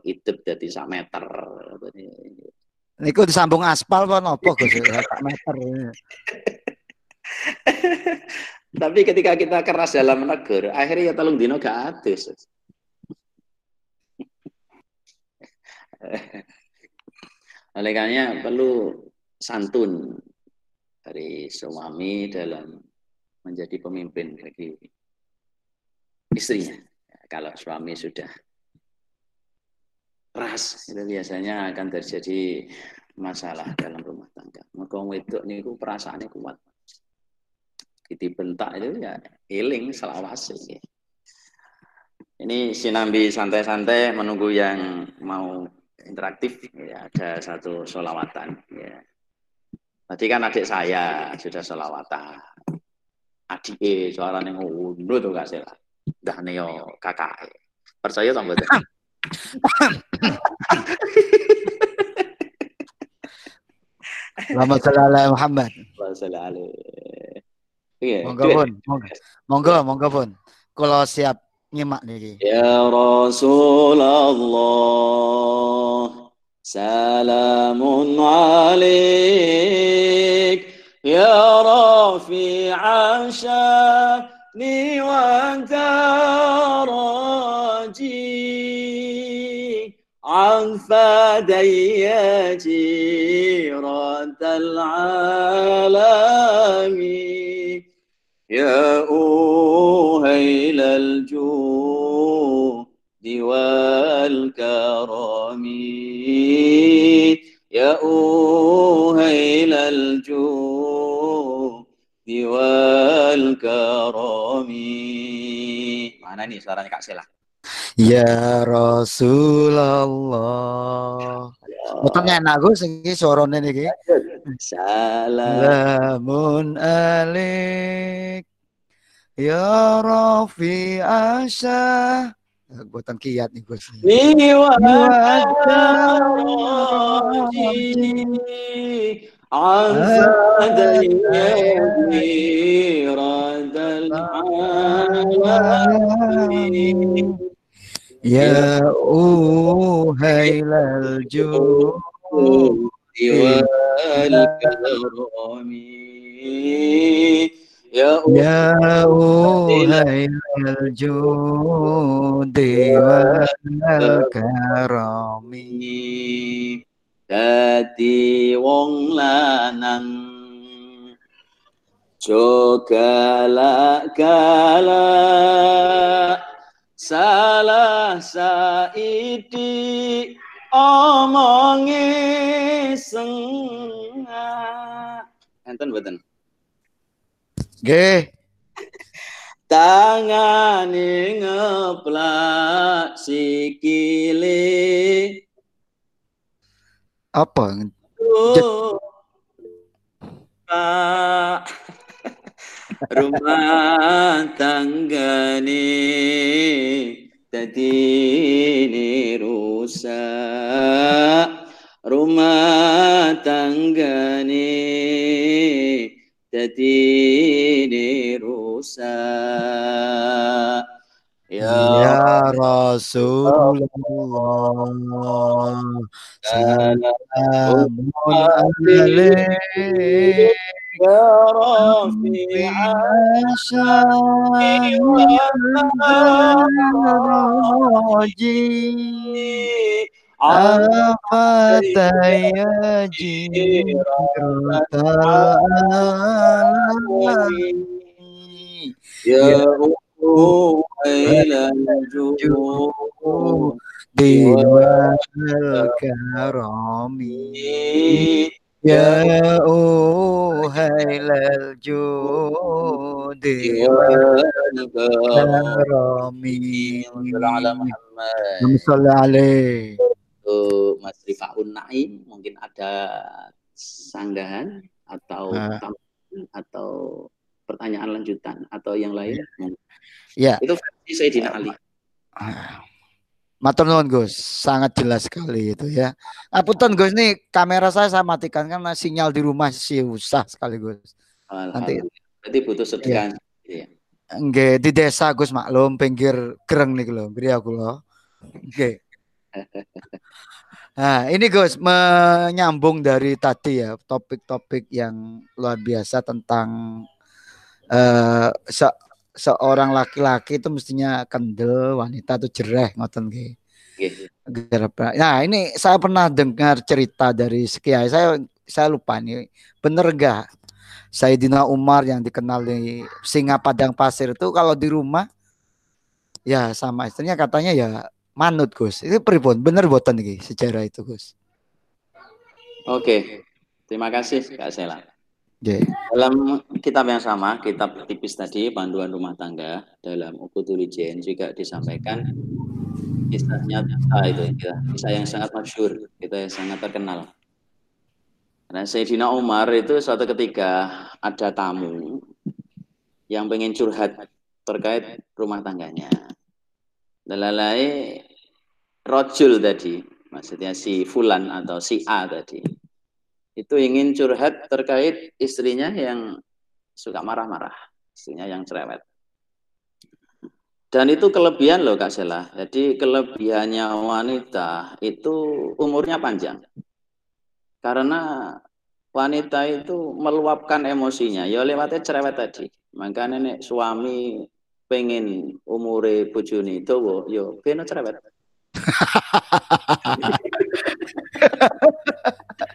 hidup dadi sak meter. Niku disambung aspal apa napa Gus? [LAUGHS] Sak meter. [LAUGHS] Tapi ketika kita keras dalam menegur, akhirnya ya telung dino gak adus. [LAUGHS] Oleh karena perlu santun dari suami dalam menjadi pemimpin bagi istrinya. Kalau suami sudah keras, itu biasanya akan terjadi masalah dalam rumah tangga. Maka itu niku perasaannya kuat. Dibentak itu ya healing selawase. Ini sinambi santai-santai menunggu yang mau interaktif ya ada satu solawatan ya. Tadi kan adik saya sudah solawatan. Adik e suaranya ngono tuh gak salah. Dah neo kakak. Percaya tak mboten? Selamat sholli Muhammad. Wassalamualaikum. Iya. Monggo pun, monggo. Monggo, monggo pun. Kalau siap nyimak niki. Ya Rasulullah Salamun alaik Ya Rafi'a syani wa daraji عن فدي جيرة العالم يا أوهيل الجود والكرم يا أوهيل الجود والكرم mana nih suaranya Kak Sela Ya Rasulullah. Boten enak Gus iki suarane niki. Salamun alik. Ya Rafi Asya eh, Buatan kiat nih gue sini Ya Uhailal Jum Ya Ya uhailal judi wal karami Umi Dadi wong lanang Jogala gala Salah saidi Omongi sengah Enten boten Nggih. Tangane ngeplak sikile. Apa? Oh, Pak. Rumah tanggane dadi rusak. Rumah tanggane dadi rusak. Ya Ya Rasulullah Salamun alaik ya rafi'a Afataya jirata Ya Uwailal Diwal karami Ya Allahumma salli alaih Untuk Mas Rifaun Naim mungkin ada sanggahan atau Ah. atau pertanyaan lanjutan atau yang lain Ya. itu versi Sayyidina Ali Matur nuwun Gus, sangat jelas sekali itu ya. Apunten Gus nih kamera saya saya matikan karena sinyal di rumah susah sekali Gus. Nanti- berarti butuh sedekah ya. Nggih di desa Gus maklum pinggir gereng nih lho, ngeri aku lho. Nggih. [LAUGHS] Nah, ini Gus menyambung dari tadi ya topik-topik yang luar biasa tentang eh se- seorang laki-laki itu mestinya kendel, wanita itu jereh ngoten nggih. Gerabak. Nah, ini saya pernah dengar cerita dari sekian. Saya saya lupa nih. Bener enggak? Sayyidina Umar yang dikenal di Singa Padang Pasir itu kalau di rumah ya sama istrinya katanya ya manut Gus. Itu pripun? Bener boten iki sejarah itu Gus. Oke, terima kasih Kak Sela. Nggih. Dalam kitab yang sama, kitab tipis tadi, panduan rumah tangga, dalam Ukudul Ijen juga disampaikan kisahnya nyata itu, kisah yang sangat masyhur, kita yang sangat terkenal. Karena Sayyidina Umar itu suatu ketika ada tamu yang pengen curhat terkait rumah tangganya. Dalalai rojul tadi, maksudnya si Fulan atau si A tadi, itu ingin curhat terkait istrinya yang suka marah-marah, istrinya yang cerewet. Dan itu kelebihan loh Kak Sela. Jadi kelebihannya wanita itu umurnya panjang. Karena wanita itu meluapkan emosinya, ya lewatnya cerewet tadi. Maka nenek suami pengen umure bojone dawa, ya beno cerewet. [LAUGHS]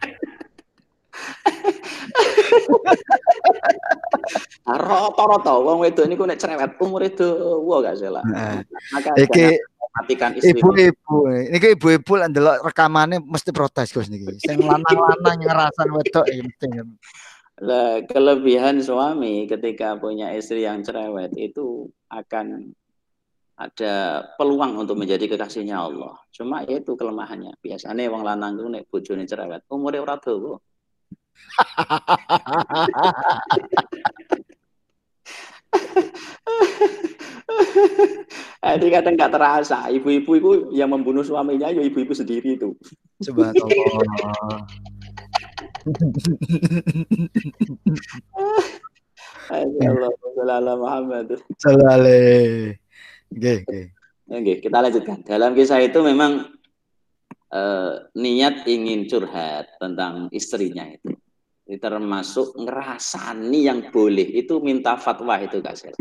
Rata-rata wong wedok niku nek cerewet umure dawa gak salah. Heeh. Maka Iki matikan istri. ibu-ibu, niki ibu-ibu lek ndelok rekamane mesti protes Gus niki. Sing lanang-lanang ngerasan wedok iki mesti. Lah, kelebihan suami ketika punya istri yang cerewet itu akan ada peluang untuk menjadi kekasihnya Allah. Cuma ya itu kelemahannya. Biasanya wong lanang itu nek bojone cerewet, umure ora dawa. [LAUGHS] Jadi kadang nggak terasa, ibu-ibu itu yang membunuh suaminya ya ibu-ibu sendiri itu. Subhanallah. [LAUGHS] Muhammad. Salale. Oke, oke. Oke, kita lanjutkan. Dalam kisah itu memang eh, niat ingin curhat tentang istrinya itu. Ini termasuk ngerasani yang boleh itu minta fatwa itu Kak Sel.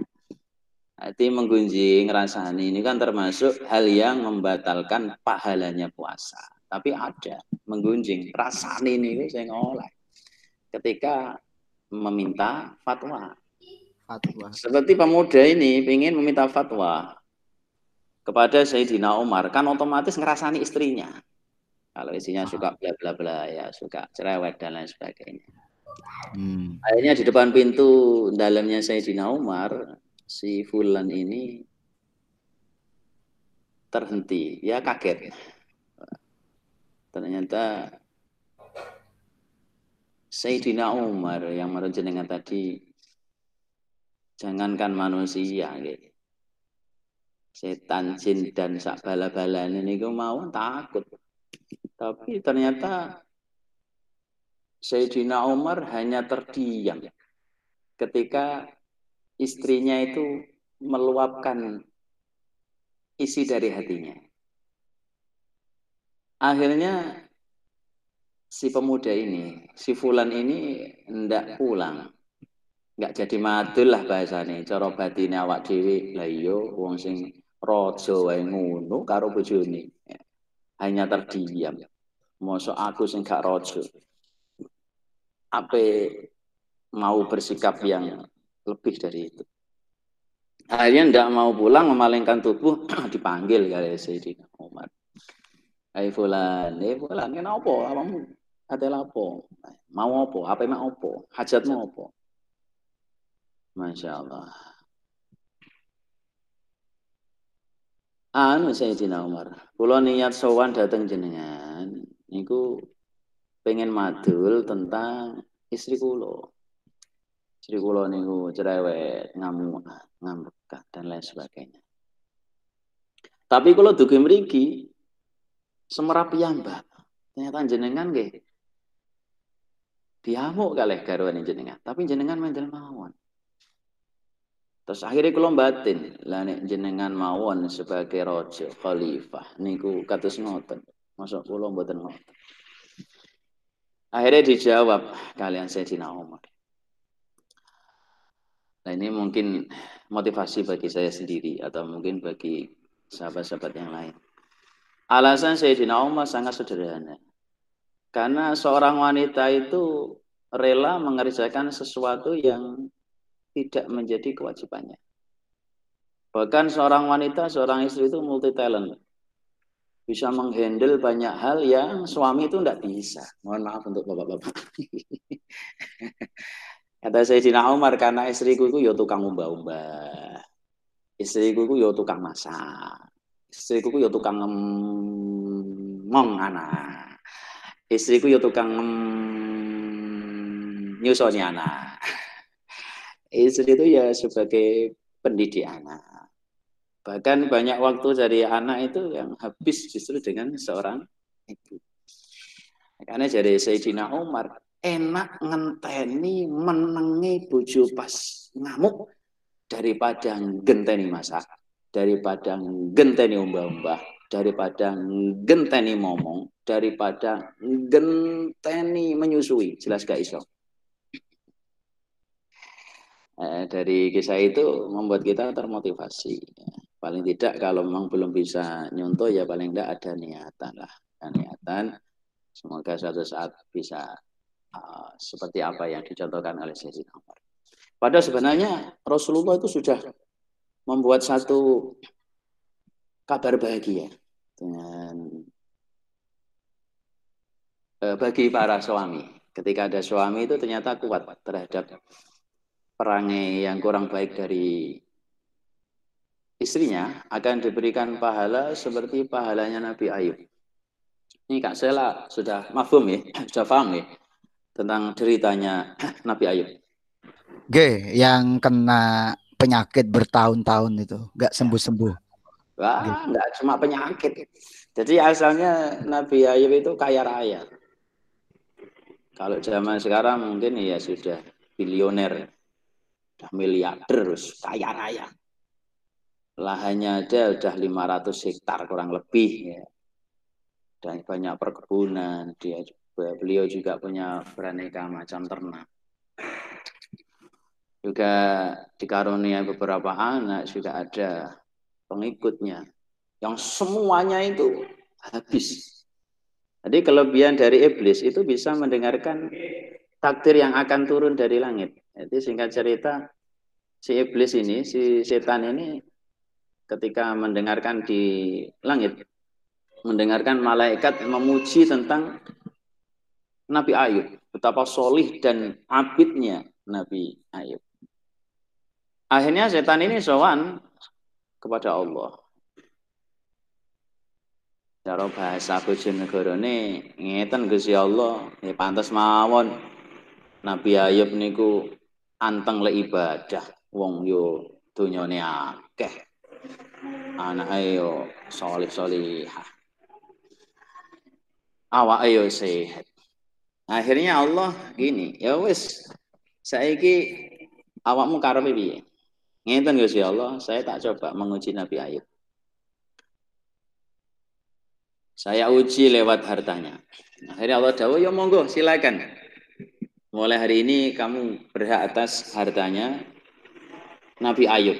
Jadi menggunjing ngerasani ini kan termasuk hal yang membatalkan pahalanya puasa. Tapi ada menggunjing rasani ini saya ngoleh. Ketika meminta fatwa. Fatwa. Seperti pemuda ini ingin meminta fatwa kepada Sayyidina Umar, kan otomatis ngerasani istrinya. Kalau istrinya suka bla bla bla ya, suka cerewet dan lain sebagainya. Hmm. Akhirnya di depan pintu dalamnya Sayyidina Umar, si Fulan ini terhenti, ya kaget. Ternyata Sayyidina Umar yang dengan tadi jangankan manusia gitu. Setan, jin dan sak bala-balan ini mau takut. Tapi ternyata Sayyidina Umar hanya terdiam ketika istrinya itu meluapkan isi dari hatinya. Akhirnya si pemuda ini, si Fulan ini hendak pulang. Enggak jadi madul lah bahasane. Cara batine awak dhewe, lah iya wong sing raja wae ngono karo bojone. Hanya terdiam. Mosok aku sing gak raja. Apa mau bersikap yang lebih dari itu. Akhirnya tidak mau pulang memalingkan tubuh [CLEARS THROAT] dipanggil kali Sayyidina Umar. Hai fulan, eh fulan, kenapa? Apamu? Ada lapo? Mau apa? Apa mau apa? Hajatmu apa? Masya Allah. Anu Sayyidina Umar, kula niat sowan dateng jenengan niku pengen madul tentang istri kula. Istri kula niku cerewet, ngamuk, ngambek dan lain sebagainya. Tapi kalau dugi mriki semerap piyambak. Ternyata jenengan nggih diamuk kalih garwane jenengan, tapi jenengan mendel mawon. Terus akhirnya kalau batin, lah nek jenengan mawon sebagai rojo khalifah niku kados ngoten. Masuk kula mboten ngoten. Akhirnya dijawab kalian Sayyidina Umar. Nah ini mungkin motivasi bagi saya sendiri atau mungkin bagi sahabat-sahabat yang lain. Alasan Sayyidina Umar sangat sederhana. Karena seorang wanita itu rela mengerjakan sesuatu yang tidak menjadi kewajibannya. Bahkan seorang wanita, seorang istri itu multi talent. Bisa menghandle banyak hal yang suami itu tidak bisa. Mohon maaf untuk bapak-bapak. [LAUGHS] Kata Sayyidina Umar karena istriku itu ya tukang umbah-umbah. Istriku itu ya tukang masak. Istriku itu ya tukang ngomong anak. Istriku ya tukang nyusoni anak. [LAUGHS] Istri itu ya sebagai pendidik anak. Bahkan banyak waktu dari anak itu yang habis justru dengan seorang ibu. Karena jadi Sayyidina Umar, enak ngenteni menengi bojo pas ngamuk daripada genteni masak, daripada genteni umbah-umbah, daripada genteni ngomong, daripada genteni menyusui. Jelas gak iso? Eh, dari kisah itu membuat kita termotivasi. Paling tidak kalau memang belum bisa nyontoh ya paling tidak ada niatan lah. Ada niatan semoga suatu saat bisa uh, seperti apa yang dicontohkan oleh Sayyidina Umar. Padahal sebenarnya Rasulullah itu sudah membuat satu kabar bahagia dengan uh, bagi para suami. Ketika ada suami itu ternyata kuat terhadap perangai yang kurang baik dari istrinya akan diberikan pahala seperti pahalanya Nabi Ayub. Ini Kak Sela sudah mafhum ya, [CLEARS THROAT] sudah paham ya tentang ceritanya [CLEARS THROAT] Nabi Ayub. G, yang kena penyakit bertahun-tahun itu, nggak sembuh-sembuh. Wah, nggak cuma penyakit. Jadi asalnya Nabi Ayub itu kaya raya. Kalau zaman sekarang mungkin ya sudah bilioner. Udah miliarder terus kaya raya. Lahannya ada udah 500 hektar kurang lebih ya. Dan banyak perkebunan. Dia beliau juga punya beraneka macam ternak. Juga dikarunia beberapa anak juga ada pengikutnya yang semuanya itu habis. Jadi kelebihan dari iblis itu bisa mendengarkan takdir yang akan turun dari langit. Jadi singkat cerita, si iblis ini, si setan ini ketika mendengarkan di langit, mendengarkan malaikat memuji tentang Nabi Ayub, betapa solih dan abidnya Nabi Ayub. Akhirnya setan ini sowan kepada Allah. Cara bahasa bojonegarane ngeten Gusti Allah, ya pantas mawon Nabi Ayub niku anteng le ibadah wong yo donyane akeh. Anake yo solih solihah awak yo sehat. Akhirnya Allah gini ya wis saiki awakmu karepe piye? Ngeten Gusti Allah saya tak coba menguji Nabi Ayub. Saya uji lewat hartanya. Akhirnya Allah dawuh ya monggo silakan mulai hari ini kamu berhak atas hartanya Nabi Ayub.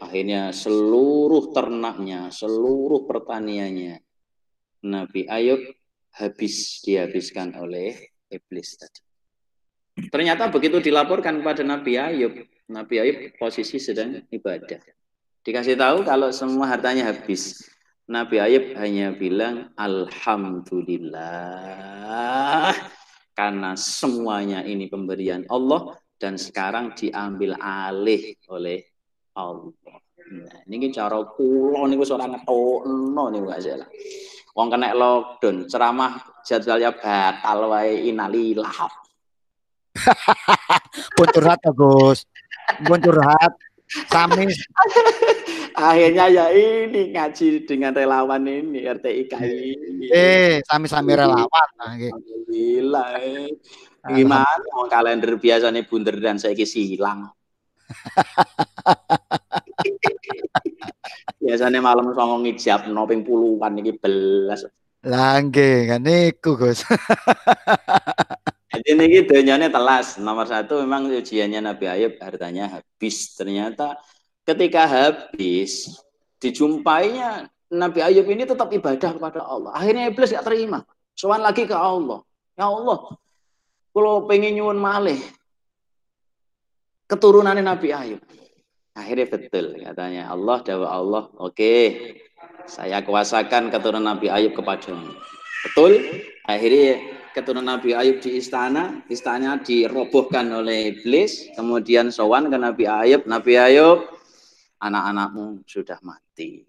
Akhirnya seluruh ternaknya, seluruh pertaniannya Nabi Ayub habis dihabiskan oleh iblis tadi. Ternyata begitu dilaporkan pada Nabi Ayub, Nabi Ayub posisi sedang ibadah. Dikasih tahu kalau semua hartanya habis. Nabi Ayub hanya bilang Alhamdulillah karena semuanya ini pemberian Allah dan sekarang diambil alih oleh Allah. Nah, ini cara kula niku ora ngetokno niku gak salah. Wong kena lockdown, ceramah jadwalnya batal wae inalilah. [LAUGHS] Pun curhat Gus. Pun curhat. Sami [LAUGHS] akhirnya ya ini ngaji dengan relawan ini RTIK ini. Eh, sami-sami relawan. Nah, Alhamdulillah. Eh. Gimana mau kalender biasanya bunder dan saya silang. [LAUGHS] biasanya malam sama ngijab noping puluhan ini belas. Langge kan niku Gus. [LAUGHS] Jadi ini dunyanya telas. Nomor satu memang ujiannya Nabi Ayub hartanya habis. Ternyata ketika habis dijumpainya Nabi Ayub ini tetap ibadah kepada Allah. Akhirnya iblis gak terima. Soal lagi ke Allah. Ya Allah, kalau pengen nyuwun malih keturunan Nabi Ayub. Akhirnya betul katanya Allah dawa Allah, oke, okay, saya kuasakan keturunan Nabi Ayub kepadamu. Betul? Akhirnya keturunan Nabi Ayub di istana, istananya dirobohkan oleh iblis, kemudian sowan ke Nabi Ayub, Nabi Ayub, anak-anakmu sudah mati,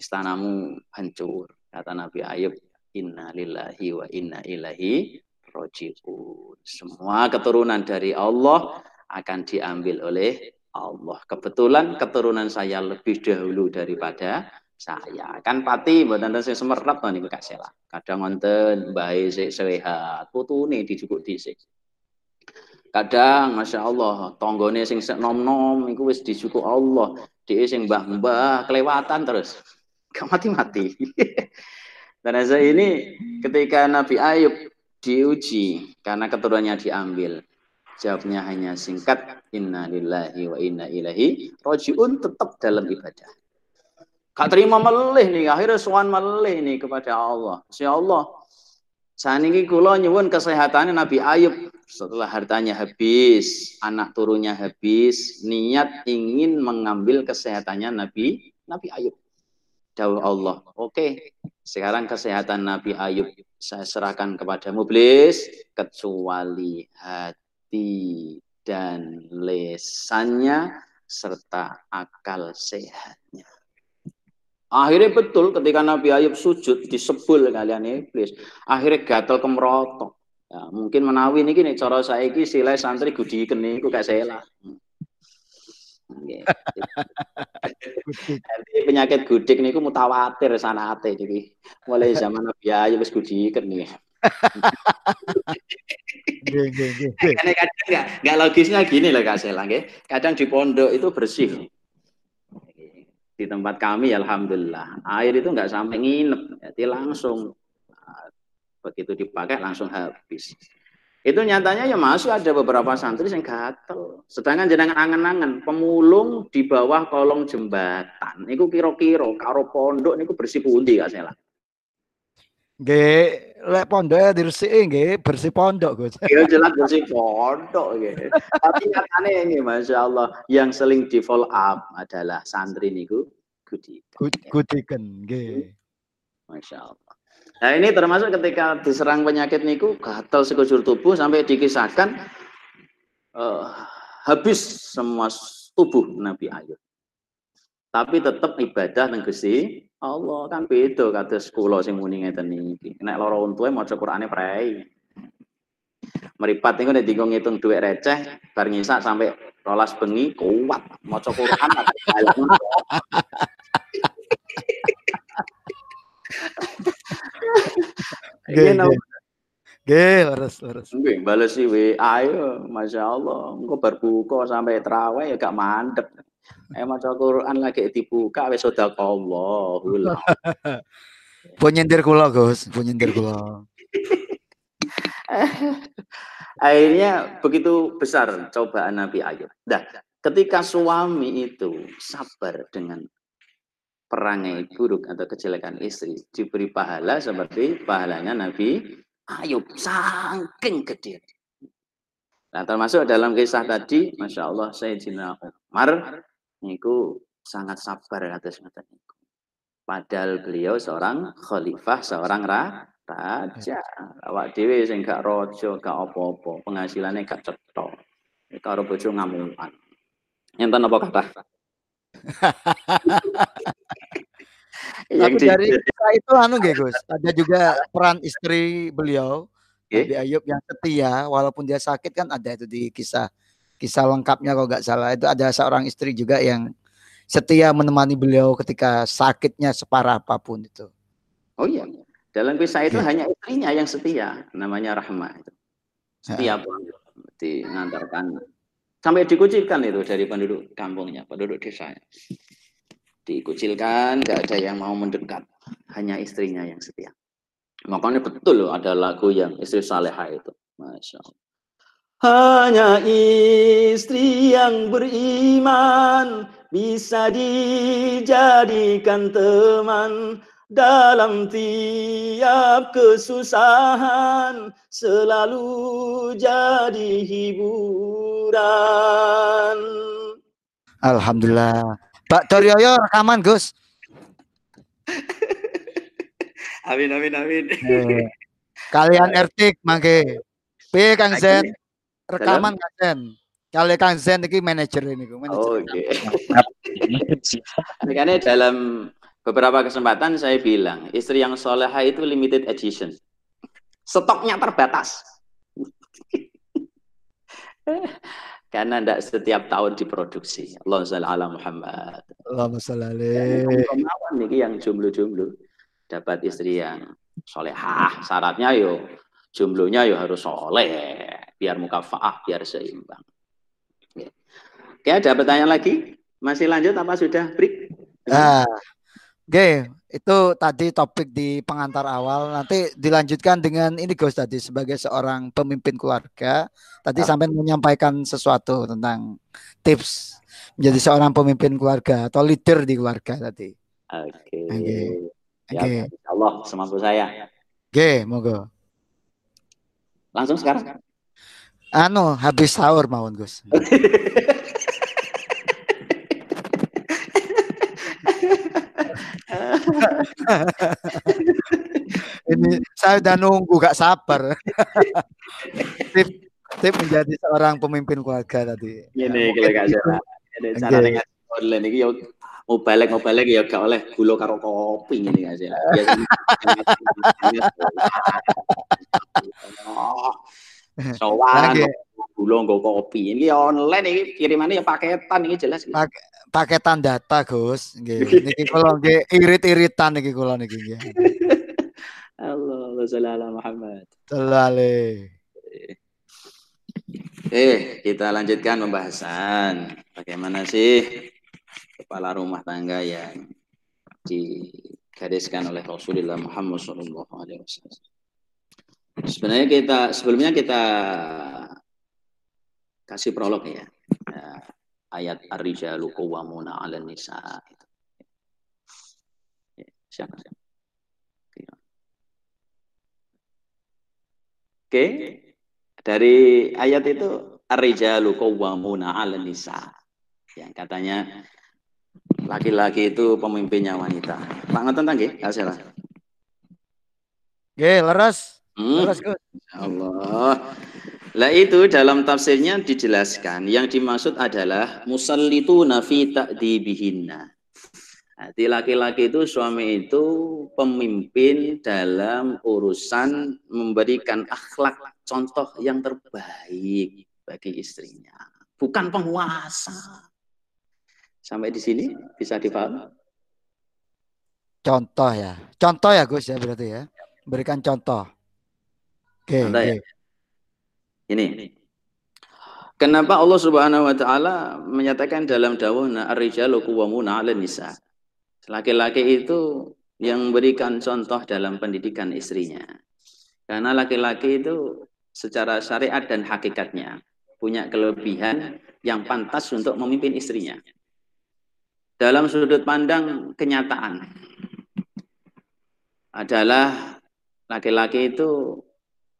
istanamu hancur, kata Nabi Ayub, inna lillahi wa inna ilahi rojiun. Semua keturunan dari Allah akan diambil oleh Allah. Kebetulan keturunan saya lebih dahulu daripada saya kan pati mboten sing semerap to niku Kak Sela. Kadang wonten mbahe sik sehat, putune dijupuk dhisik. Kadang Masya Allah, tonggone sing nom-nom iku wis dicukup Allah. Dia sing mbah-mbah kelewatan terus. Gak mati-mati. [LAUGHS] Dan saya ini ketika Nabi Ayub diuji karena keturunannya diambil. Jawabnya hanya singkat, inna lillahi wa inna ilahi rojiun tetap dalam ibadah. Gak terima melih nih, akhirnya suan melih nih kepada Allah. Ya Allah, saat ini kula nyuwun kesehatannya Nabi Ayub setelah hartanya habis, anak turunnya habis, niat ingin mengambil kesehatannya Nabi Nabi Ayub. Dawuh Allah, oke, okay, sekarang kesehatan Nabi Ayub saya serahkan kepada Mublis kecuali hati dan lesannya serta akal sehatnya. Akhirnya betul ketika Nabi Ayub sujud disebul kalian iblis. Akhirnya gatel kemerotok. Ya, mungkin menawi ini gini cara saya ini sila santri gudi kene iku gak saya lah. penyakit gudik niku mutawatir sanate iki. Mulai zaman Nabi Ayub wis gudiken nih. Kadang-kadang nggak nggak logisnya gini loh Kak Sela. Kadang di pondok itu bersih. Di tempat kami alhamdulillah air itu nggak sampai nginep, jadi langsung begitu dipakai langsung habis. Itu nyatanya ya masih ada beberapa santri yang gatel. Sedangkan jenengan angen-angen pemulung di bawah kolong jembatan. Niku kira-kira karo pondok niku bersih pundi Kak Sela? Nggih, lek pondoke diresiki nggih bersih pondok, Gus. [LAUGHS] Ya jelas bersih pondok gitu. Tapi nyatanya ini Masya Allah yang sering di follow up adalah santri niku gudikan. Gud- Gudiken, nggih. Masya Allah. Nah ini termasuk ketika diserang penyakit niku gatal sekujur tubuh sampai dikisahkan eh, habis semua tubuh Nabi Ayub. Tapi tetap ibadah nang Gusti Allah kan beda kados kula sing muni ngeten niki. Nek lara untuhe maca Qur'ane prei. Meripat niku nek dienggo ngitung dhuwit receh bar ngisak sampai rolas bengi kuat maca Qur'an. [LAUGHS] Nggih, Iya, no. nggih. Nggih, leres, leres. Nggih, bales WA yo, Masya Allah. Engko bar buka sampai terawih ya gak mandek. Eh maca Quran lagi dibuka wis sedekahullah. Pun [LAUGHS] nyindir kula, Gus. Pun nyindir kula. [LAUGHS] Akhirnya begitu besar cobaan Nabi Ayub. Nah, ketika suami itu sabar dengan perangai buruk atau kejelekan istri, diberi pahala seperti pahalanya Nabi Ayub. Saking gede. Nah, termasuk dalam kisah tadi, Masya Allah, Sayyidina Umar, niku sangat sabar atas niku. Padahal beliau seorang khalifah, seorang ra, raja. Awak dhewe sing gak raja, gak apa-apa, penghasilannya gak cetok. Karo bojo ngamukan. Enten apa kata? Tapi dari kisah itu anu nggih, Gus. Ada juga peran istri beliau, Nggih. Nabi Ayub yang setia walaupun dia sakit kan ada itu di kisah kisah lengkapnya kalau nggak salah itu ada seorang istri juga yang setia menemani beliau ketika sakitnya separah apa pun itu. Oh iya, dalam kisah itu hanya istrinya yang setia, namanya Rahma itu. Setia banget mengantarkan sampai dikucilkan itu dari penduduk kampungnya, penduduk desanya. Dikucilkan, nggak ada yang mau mendekat, hanya istrinya yang setia. Makanya betul loh ada lagu yang istri saleha itu, masya Allah. Hanya istri yang beriman bisa dijadikan teman dalam tiap kesusahan selalu jadi hiburan. Alhamdulillah. Pak Torioyo rekaman Gus. [LAUGHS] Amin amin amin. Eh, Kalian Ertik mangke. P Kang Zen rekaman Kang Zen. Kali Kang Zen iki manajer ini manajer. Oke. Makanya [LAUGHS] dalam beberapa kesempatan saya bilang istri yang soleha itu limited edition. Stoknya terbatas. [LAUGHS] Karena tidak setiap tahun diproduksi. Allah ala Muhammad. Allahumma alaihi. Kemauan nih yang jomblo-jomblo dapat istri yang solehah. Syaratnya yo jumlahnya yo harus soleh biar mukafaah biar seimbang. Oke. Oke, ada pertanyaan lagi? Masih lanjut apa sudah break? Nah, Oke, itu tadi topik di pengantar awal. Nanti dilanjutkan dengan ini Gus tadi sebagai seorang pemimpin keluarga. Tadi Ah. sampai menyampaikan sesuatu tentang tips menjadi seorang pemimpin keluarga atau leader di keluarga tadi. Oke. Oke. Ya, Oke, insya Allah semampu saya. oke, monggo. Langsung sekarang. Anu habis sahur mawon Gus. [LAUGHS] Ini saya udah nunggu gak sabar. tip, tip menjadi seorang pemimpin keluarga tadi. Ini kalau gak salah. Ini cara dengan online ini yo mau balik mau balik ya gak oleh gula karo kopi ini gak sih. Biasanya Sowan gula nggo kopi. Ini online ini kirimannya ya paketan ini jelas. Pak- Paketan data Gus. Nggih. Niki kula nggih irit-iritan niki kula niki nggih. Allah Allah Muhammad. Selalu. Oke, kita lanjutkan pembahasan. Bagaimana sih kepala rumah tangga yang digariskan oleh Rasulullah Muhammad SAW. Sebenarnya kita sebelumnya kita kasih prolog ya. ya ayat ar-rijalu qawwamuna 'alan nisa. Ya, siapa? Oke. Dari ayat itu ar-rijalu qawwamuna 'alan nisa. Yang katanya laki-laki itu pemimpinnya wanita. Pak ngoten nggih? Salah. Nggih, leres. Hmm. Allah. Lah itu dalam tafsirnya dijelaskan yang dimaksud adalah musallitu nafi ta'dibihinna. Jadi laki-laki itu suami itu pemimpin dalam urusan memberikan akhlak contoh yang terbaik bagi istrinya, bukan penguasa. Sampai di sini bisa dipahami? Contoh ya. Contoh ya Gus ya berarti ya. Berikan contoh. Oke. Okay, ya. Ini. Kenapa Allah Subhanahu wa taala menyatakan dalam dawuhna ar-rijalu qawwamuna. Laki-laki itu yang memberikan contoh dalam pendidikan istrinya. Karena laki-laki itu secara syariat dan hakikatnya punya kelebihan yang pantas untuk memimpin istrinya. Dalam sudut pandang kenyataan adalah laki-laki itu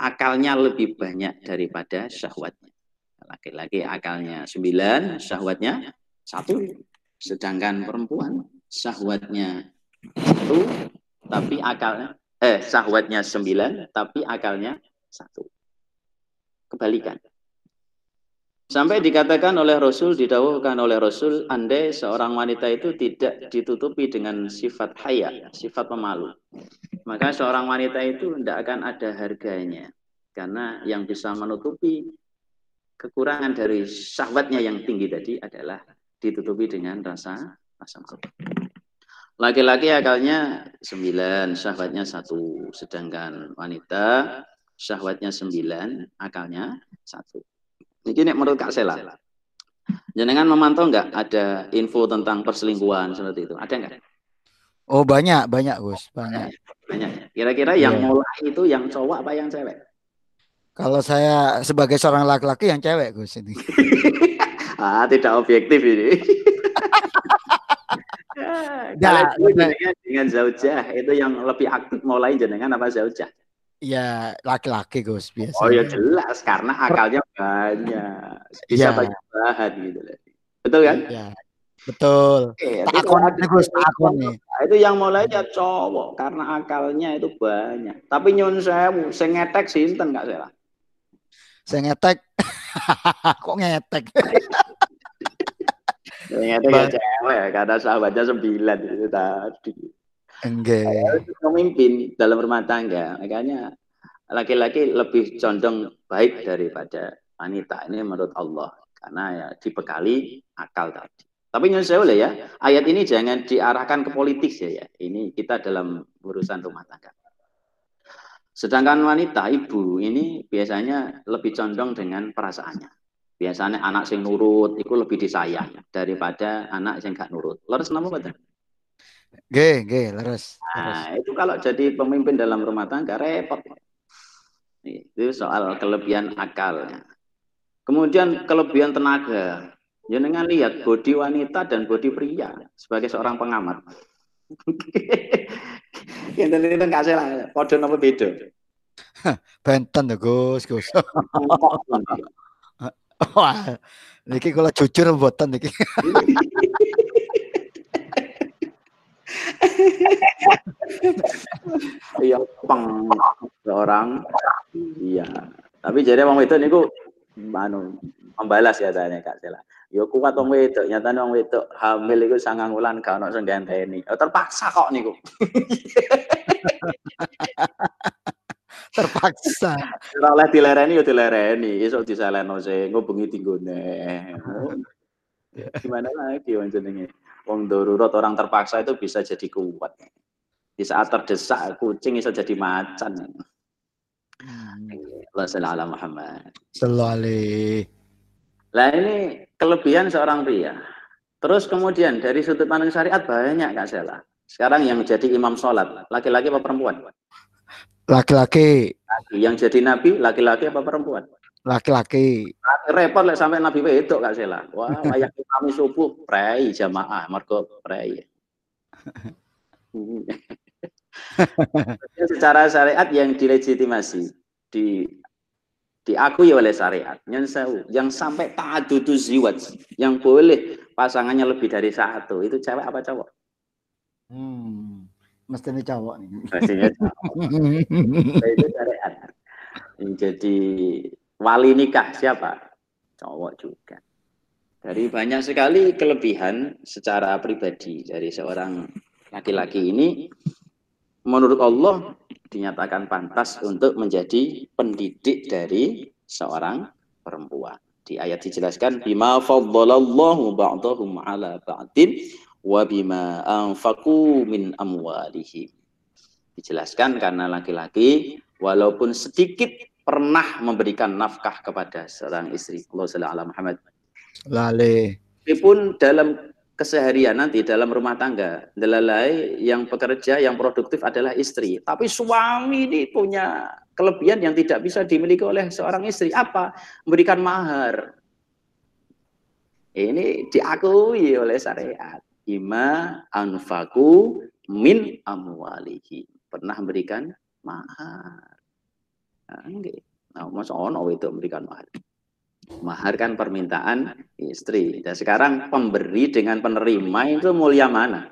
akalnya lebih banyak daripada syahwatnya. Laki-laki akalnya sembilan, syahwatnya satu. Sedangkan perempuan syahwatnya satu, tapi akalnya eh syahwatnya sembilan, tapi akalnya satu. Kebalikan. Sampai dikatakan oleh Rasul, didawuhkan oleh Rasul, andai seorang wanita itu tidak ditutupi dengan sifat haya, sifat pemalu. Maka seorang wanita itu tidak akan ada harganya. Karena yang bisa menutupi kekurangan dari syahwatnya yang tinggi tadi adalah ditutupi dengan rasa rasa malu. Laki-laki akalnya sembilan, syahwatnya satu. Sedangkan wanita syahwatnya sembilan, akalnya satu. Ini nek menurut Kak Sela. Jenengan memantau nggak ada info tentang perselingkuhan seperti itu? Ada nggak? Oh banyak, banyak Gus, banyak. Banyak. Kira-kira yang yeah. mulai itu yang cowok apa yang cewek? Kalau saya sebagai seorang laki-laki yang cewek Gus ini. [LAUGHS] ah, tidak objektif ini. [LAUGHS] ya, dengan, dengan zaujah itu yang lebih aktif mulai jenengan apa zaujah? Ya laki-laki Gus biasa. Oh ya jelas karena akalnya banyak. Bisa ya. banyak bahan gitu. Betul kan? Iya. Betul. Eh, takon Gus, takon nih. Itu yang mulai ya cowok karena akalnya itu banyak. Tapi nyun sewu, sing ngetek sinten enggak salah. Sing ngetek. [LAUGHS] Kok ngetek? ngetek ya cewek karena sahabatnya sembilan itu tadi. Enggak. Dalam rumah tangga, makanya laki-laki lebih condong baik daripada wanita. Ini menurut Allah karena ya dibekali akal tadi. Tapi nyusun saya ya, ayat ini jangan diarahkan ke politik ya, ya. Ini kita dalam urusan rumah tangga. Sedangkan wanita, ibu ini biasanya lebih condong dengan perasaannya. Biasanya anak sing nurut itu lebih disayang daripada anak yang gak nurut. Lurus nama betul? G, G, leres. Nah, itu kalau jadi pemimpin dalam rumah tangga repot. Itu soal kelebihan akalnya. Kemudian kelebihan tenaga. Jangan lihat bodi wanita dan bodi pria sebagai seorang pengamat. [LAUGHS] Itu nggak salah. Podo nopo beda. Benten tuh Gus, Gus. [LAUGHS] Wah, niki kalau jujur buatan niki. [LAUGHS] Iya, peng orang. Iya. Tapi jadi wong itu niku anu membalas ya tanya Kak Sela. Yo ya kuat wong wedok, nyatane wong wedok hamil iku sangang wulan gak ono sing ganteni. Oh, terpaksa kok niku. [LAUGHS] terpaksa. Ora oleh dilereni yo ya dilereni, esuk disaleno sing ngubungi tinggone. [LAUGHS] Gimana lagi wong jenenge? Wong darurat orang terpaksa itu bisa jadi kuat. Di saat terdesak kucing bisa jadi macan. Allah sallallahu Muhammad. Selalu. Lah ini kelebihan seorang pria. Terus kemudian dari sudut pandang syariat banyak Kak Sela. Sekarang yang jadi imam sholat, laki-laki apa perempuan? Laki-laki. Yang jadi nabi, laki-laki apa perempuan? Laki-laki. Repot lah sampai nabi wedok Kak Sela. Wah, layak kami subuh, prei jamaah, mergo prei. [LAUGHS] Secara syariat yang dilegitimasi, di diakui oleh syariat yang yang sampai ta'adudu ziwat yang boleh pasangannya lebih dari satu itu cewek apa cowok Hmm, mestinya cowok nih. Pastinya cowok. [LAUGHS] itu syariat. Jadi wali nikah siapa? Cowok juga. Dari banyak sekali kelebihan secara pribadi dari seorang laki-laki ini, menurut Allah dinyatakan pantas untuk menjadi pendidik dari seorang perempuan. Di ayat dijelaskan bima faddalallahu ba'dahum ala ba'din wa bima anfaqu min amwalihim. Dijelaskan karena laki-laki walaupun sedikit pernah memberikan nafkah kepada seorang istri. Allah sallallahu Muhammad. Lale. Meskipun dalam keseharian nanti dalam rumah tangga, delalai yang bekerja, yang produktif adalah istri. Tapi suami ini punya kelebihan yang tidak bisa dimiliki oleh seorang istri. Apa? Memberikan mahar. Ini diakui oleh syariat. Ima anfaku min amwalihi. Pernah memberikan mahar. Nah, nah masa ono itu memberikan mahar. Mahar kan permintaan istri. Dan sekarang pemberi dengan penerima itu mulia mana?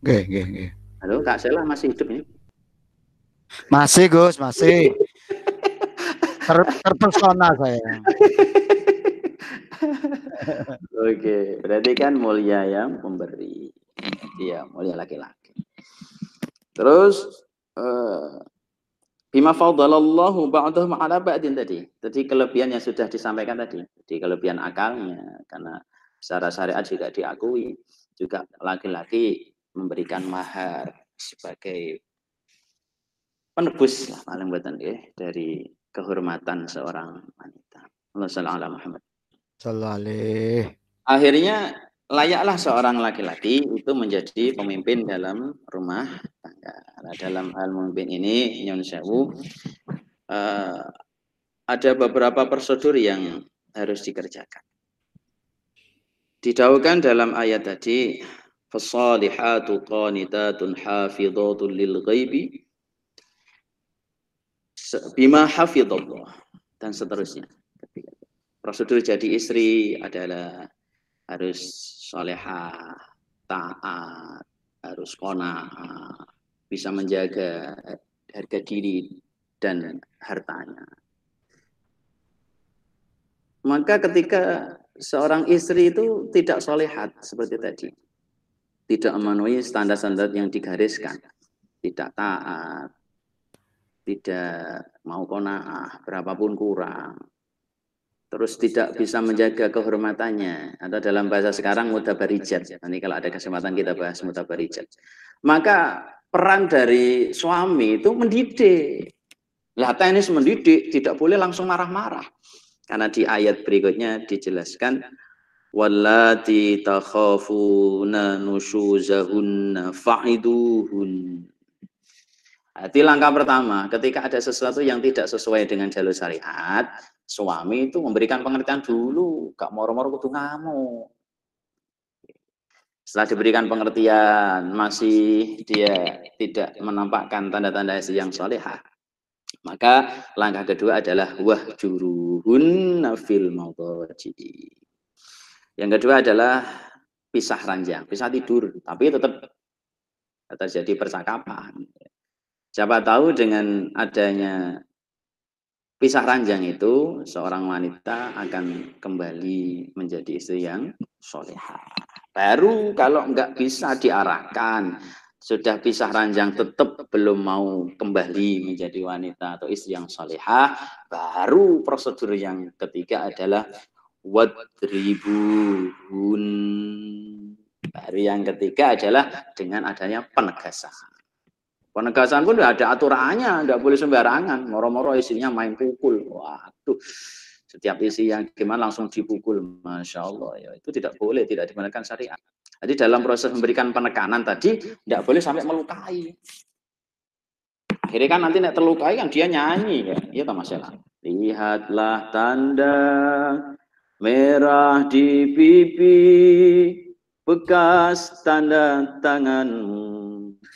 Oke, oke, oke. Halo, Kak Sela masih hidup ini? Masih, Gus, masih. [LAUGHS] Ter terpesona saya. Oke, berarti kan mulia yang pemberi. Iya, mulia laki-laki. Terus uh, Bima faddalallahu ba'dahum ala ba'din tadi. Tadi kelebihan yang sudah disampaikan tadi. Di kelebihan akalnya. Karena secara syariat juga diakui. Juga laki-laki memberikan mahar sebagai penebus lah paling buatan ya, dari kehormatan seorang wanita. Allah sallallahu Muhammad. Sallallahu Akhirnya layaklah seorang laki-laki itu menjadi pemimpin dalam rumah. Nah, dalam hal memimpin ini, Nyon Sewu, uh, ada beberapa prosedur yang harus dikerjakan. Didaukan dalam ayat tadi, fasalihatu qanitatun hafidhatun lil ghaibi bima hafidhallah dan seterusnya. Prosedur jadi istri adalah harus solehah, taat, harus kona, bisa menjaga harga diri dan hartanya. Maka ketika seorang istri itu tidak solehat seperti tadi, tidak memenuhi standar-standar yang digariskan, tidak taat, tidak mau kona'ah, berapapun kurang, terus tidak bisa menjaga kehormatannya atau dalam bahasa sekarang mutabarijat nanti kalau ada kesempatan kita bahas mutabarijat maka peran dari suami itu mendidik. Lah teknis mendidik tidak boleh langsung marah-marah. Karena di ayat berikutnya dijelaskan wallati takhafuna nusyuzahunna fa'iduhun. Jadi langkah pertama, ketika ada sesuatu yang tidak sesuai dengan jalur syariat, suami itu memberikan pengertian dulu, gak moro-moro kudu ngamuk. Setelah diberikan pengertian, masih dia tidak menampakkan tanda-tanda yang solehah. Maka langkah kedua adalah wah juruhun nafil mawdaji. Yang kedua adalah pisah ranjang, pisah tidur, tapi tetap terjadi percakapan. Siapa tahu dengan adanya pisah ranjang itu seorang wanita akan kembali menjadi istri yang soleha. Baru kalau nggak bisa diarahkan, sudah pisah ranjang tetap belum mau kembali menjadi wanita atau istri yang soleha, baru prosedur yang ketiga adalah wadribuhun Baru yang ketiga adalah dengan adanya penegasan. Penegasan pun ada aturannya, tidak boleh sembarangan. Moro-moro isinya main pukul. Waduh, setiap isi yang gimana langsung dipukul. Masya Allah, ya itu tidak boleh, tidak dibenarkan syariat. Jadi dalam proses memberikan penekanan tadi, tidak boleh sampai melukai. Akhirnya kan nanti tidak terlukai kan dia nyanyi kan. Iya tak masalah. Lihatlah tanda merah di pipi bekas tanda tanganmu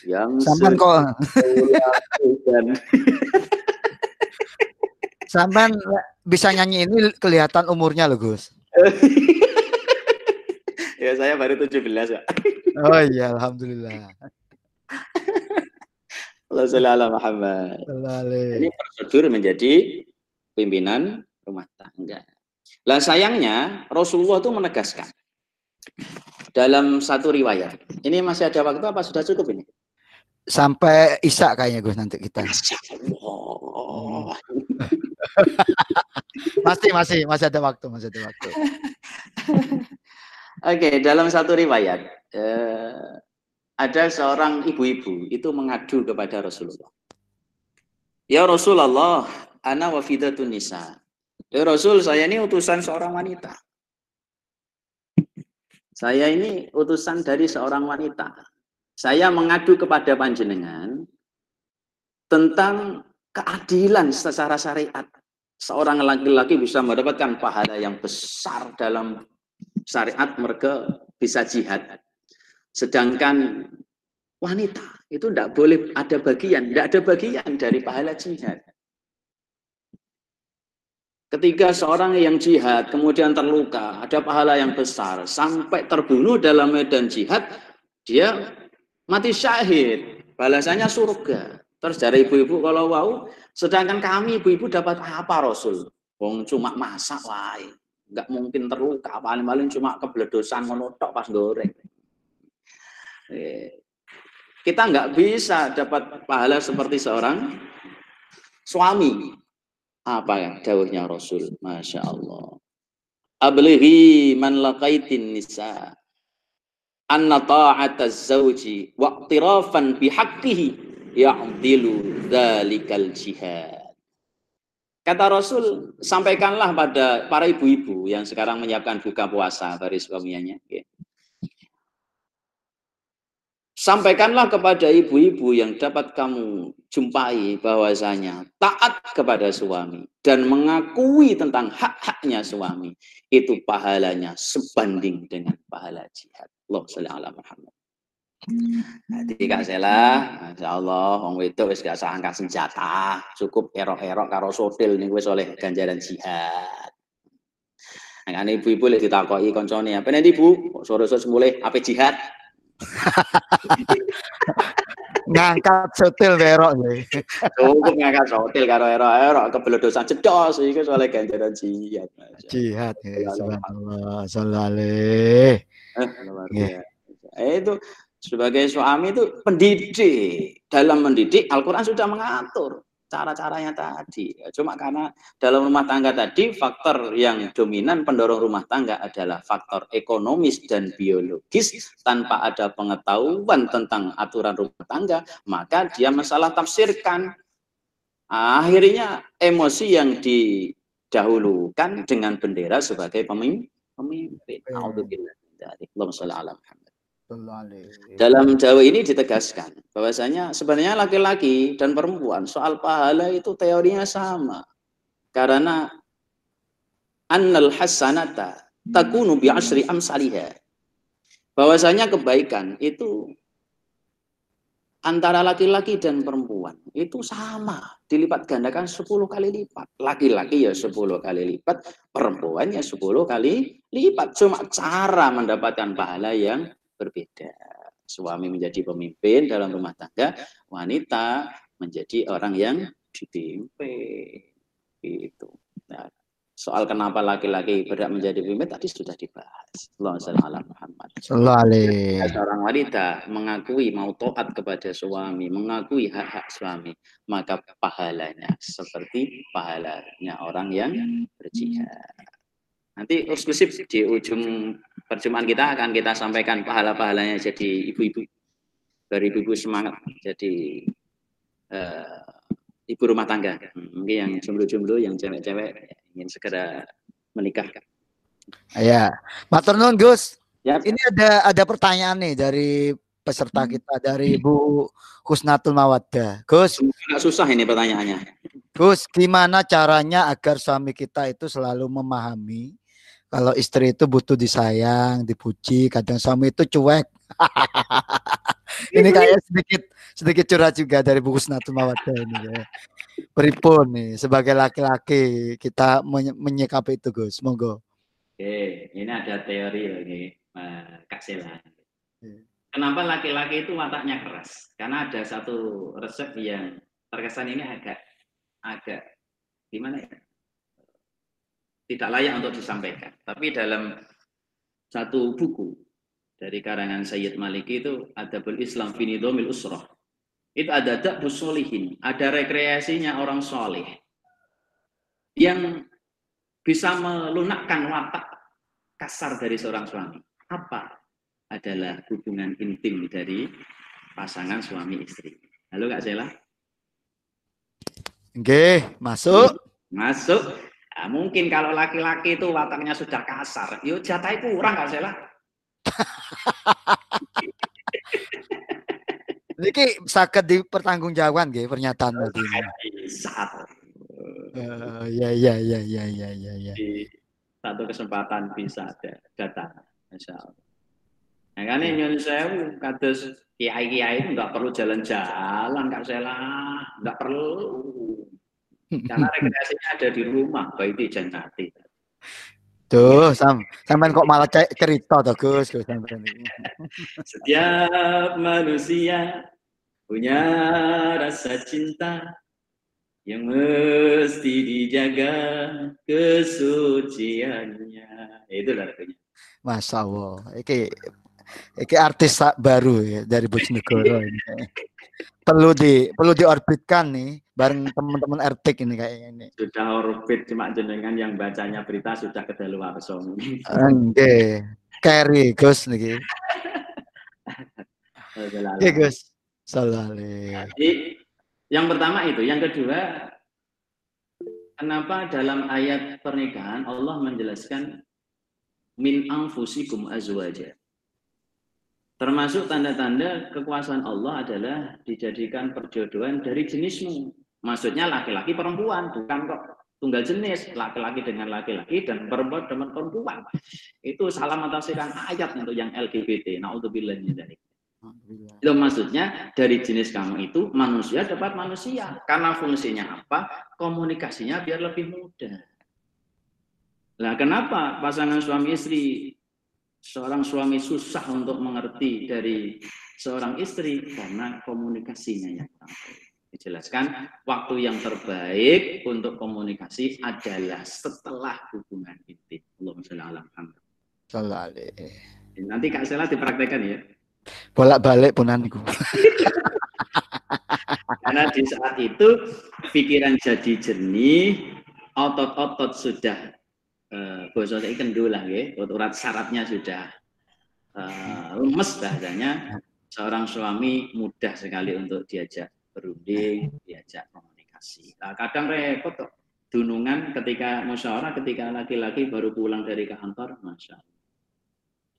yang Sampan kok [LAUGHS] dan sampan bisa nyanyi ini kelihatan umurnya loh Gus. [LAUGHS] ya saya baru 17 ya. Oh iya alhamdulillah. Allah ala Muhammad. Ini prosedur menjadi pimpinan rumah tangga. Lah sayangnya Rasulullah itu menegaskan dalam satu riwayat. Ini masih ada waktu apa sudah cukup ini? Sampai Isa kayaknya Gus nanti kita. Oh. [LAUGHS] [LAUGHS] masih masih masih ada waktu, masih ada waktu. [LAUGHS] Oke, dalam satu riwayat eh, ada seorang ibu-ibu itu mengadu kepada Rasulullah. Ya Rasulullah, ana wafidatun nisa. Ya Rasul, saya ini utusan seorang wanita. Saya ini utusan dari seorang wanita. Saya mengadu kepada panjenengan tentang keadilan secara syariat. Seorang laki-laki bisa mendapatkan pahala yang besar dalam syariat mereka bisa jihad. Sedangkan wanita itu tidak boleh ada bagian, tidak ada bagian dari pahala jihad. Ketika seorang yang jihad kemudian terluka, ada pahala yang besar, sampai terbunuh dalam medan jihad, dia mati syahid, balasannya surga. Terus dari ibu-ibu kalau mau, sedangkan kami ibu-ibu dapat apa Rasul? Wong cuma masak wae, nggak mungkin terluka, paling-paling cuma kebledosan menutok pas goreng. Eh, kita nggak bisa dapat pahala seperti seorang suami apa ya dawuhnya Rasul? Masya Allah. Ablighi man laqaitin nisa anna ta'ata zawji wa iqtirafan bihaqqihi ya'dilu dhalikal jihad. Kata Rasul, sampaikanlah pada para ibu-ibu yang sekarang menyiapkan buka puasa baris suaminya. Sampaikanlah kepada ibu-ibu yang dapat kamu jumpai bahwasanya taat kepada suami dan mengakui tentang hak-haknya suami itu pahalanya sebanding dengan pahala jihad. Allah Muhammad. Jadi Kak Sela, Masya Allah, Wong wedok wis gak usah angkat senjata, cukup erok-erok karo sotil nih wis oleh ganjaran jihad. Nah, ibu-ibu lek ditakoki koncone, apa nih ibu? Sore-sore mulai apa jihad? [LAUGHS] ngangkat sotil erok [LAUGHS] Cukup ngangkat sotil karo erok-erok kebelodosan cedos iki soalnya ganjaran jihad. Jihad ya, subhanallah, sallallahu eh, itu sebagai suami itu pendidik. Dalam mendidik Al-Qur'an sudah mengatur cara-caranya tadi. Cuma karena dalam rumah tangga tadi faktor yang dominan pendorong rumah tangga adalah faktor ekonomis dan biologis tanpa ada pengetahuan tentang aturan rumah tangga, maka dia masalah tafsirkan. Akhirnya emosi yang didahulukan dengan bendera sebagai pemimpin. Pemimpin. Alhamdulillah. Allahumma dalam Jawa ini ditegaskan bahwasanya sebenarnya laki-laki dan perempuan soal pahala itu teorinya sama. Karena annal hasanata takunu bi asri amsalihha. Bahwasanya kebaikan itu antara laki-laki dan perempuan itu sama dilipat gandakan 10 kali lipat laki-laki ya 10 kali lipat perempuan ya 10 kali lipat cuma cara mendapatkan pahala yang berbeda. Suami menjadi pemimpin dalam rumah tangga, wanita menjadi orang yang dipimpin. Itu. Nah, soal kenapa laki-laki berhak menjadi pemimpin tadi sudah dibahas. Allah Muhammad. Seorang wanita mengakui mau taat kepada suami, mengakui hak-hak suami, maka pahalanya seperti pahalanya orang yang berjihad. Nanti eksklusif di ujung perjumpaan kita akan kita sampaikan pahala-pahalanya jadi ibu-ibu. Dari ibu-ibu semangat jadi uh, ibu rumah tangga. Mungkin yang jomblo-jomblo, yang cewek-cewek ingin segera menikah. Ya, Matur nuwun Gus. Ya. Ini ada ada pertanyaan nih dari peserta kita dari Bu Husnatul Mawaddah. Gus, Agak susah ini pertanyaannya. Gus, gimana caranya agar suami kita itu selalu memahami kalau istri itu butuh disayang, dipuji, kadang suami itu cuek. [LAUGHS] ini kayak sedikit sedikit curhat juga dari Bu Husnatul Mawaddah ini ya. Pripun nih sebagai laki-laki kita menyikapi itu Gus. Monggo. Oke, ini ada teori lagi, eh, Kak Sela. Iya. Kenapa laki-laki itu wataknya keras? Karena ada satu resep yang terkesan ini agak agak gimana ya? Tidak layak untuk disampaikan. Tapi dalam satu buku dari karangan Sayyid Maliki itu ada Islam Finidomil Usroh. Itu ada Dakbus Solihin, ada rekreasinya orang soleh yang bisa melunakkan watak kasar dari seorang suami. Apa? Adalah hubungan intim dari pasangan suami istri. Halo Kak Sela? Oke, masuk. Masuk. Nah, mungkin kalau laki-laki itu wataknya sudah kasar, yuk jatah kurang Kak Sela. [LAUGHS] Niki sakit dipertanggungjawabkan nggih pernyataan tadi. ini. Bisa. Eh, ya ya ya ya ya ya ya. Di satu kesempatan bisa ada datang. Masya Allah. Nah, kan nyun sewu kados kiai-kiai itu nggak perlu jalan-jalan Kak Sela, nggak perlu. Karena rekreasinya ada di rumah, baik di jannati. Tuh, sam, sampean kok malah cerita tuh Gus, Gus sampean ini. [LAUGHS] Setiap manusia punya rasa cinta yang mesti dijaga kesuciannya. Itu lagunya. Masya Allah, iki iki artis baru ya dari Bojonegoro ini. Perlu di perlu diorbitkan nih bareng teman-teman Ertik ini kayaknya ini. Sudah orbit cuma jenengan yang bacanya berita sudah kedaluarsa. Oke, carry Gus niki. Oke Gus. Salah Jadi yang pertama itu, yang kedua kenapa dalam ayat pernikahan Allah menjelaskan min anfusikum azwaja. Termasuk tanda-tanda kekuasaan Allah adalah dijadikan perjodohan dari jenismu. Maksudnya laki-laki perempuan, bukan kok tunggal jenis, laki-laki dengan laki-laki dan perempuan dengan perempuan. Itu salah mentafsirkan ayat untuk yang LGBT. Naudzubillah min dzalik. Itu maksudnya dari jenis kamu itu manusia dapat manusia. Karena fungsinya apa? Komunikasinya biar lebih mudah. Nah, kenapa pasangan suami istri seorang suami susah untuk mengerti dari seorang istri karena komunikasinya yang kurang baik. Dijelaskan waktu yang terbaik untuk komunikasi adalah setelah hubungan intim. Allahumma sholli ala Muhammad. Nanti Kak Sela dipraktekkan ya. Bolak-balik punan niku. [LAUGHS] Karena di saat itu pikiran jadi jernih, otot-otot sudah eh, saya kendu lah ya, urat syaratnya sudah eh, lemes bahasanya. Seorang suami mudah sekali untuk diajak berunding, diajak komunikasi. Nah, kadang repot kok. Dunungan ketika musyawarah, ketika laki-laki baru pulang dari kantor, masya Allah.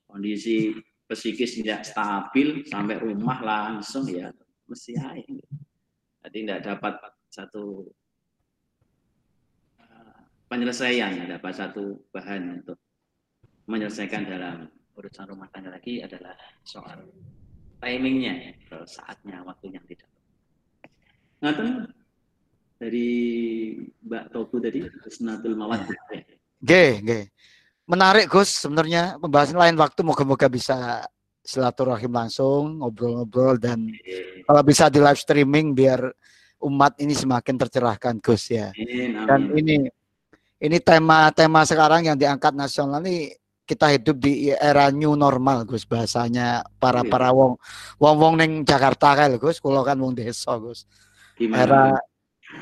Kondisi psikis tidak stabil sampai rumah langsung ya mesti air. Jadi tidak dapat satu penyelesaian, dapat satu bahan untuk menyelesaikan dalam urusan rumah tangga lagi adalah soal timingnya, ya, saatnya, waktunya tidak. Ngaten dari Mbak Tobu tadi Husnatul ya. Oke, oke. Menarik Gus sebenarnya pembahasan lain waktu moga-moga bisa silaturahim langsung ngobrol-ngobrol dan kalau bisa di live streaming biar umat ini semakin tercerahkan Gus ya. Amin, Dan amin. ini ini tema-tema sekarang yang diangkat nasional ini kita hidup di era new normal Gus bahasanya para Iya. para wong wong wong neng Jakarta lho, Gus kulo kan wong desa Gus Gimana? era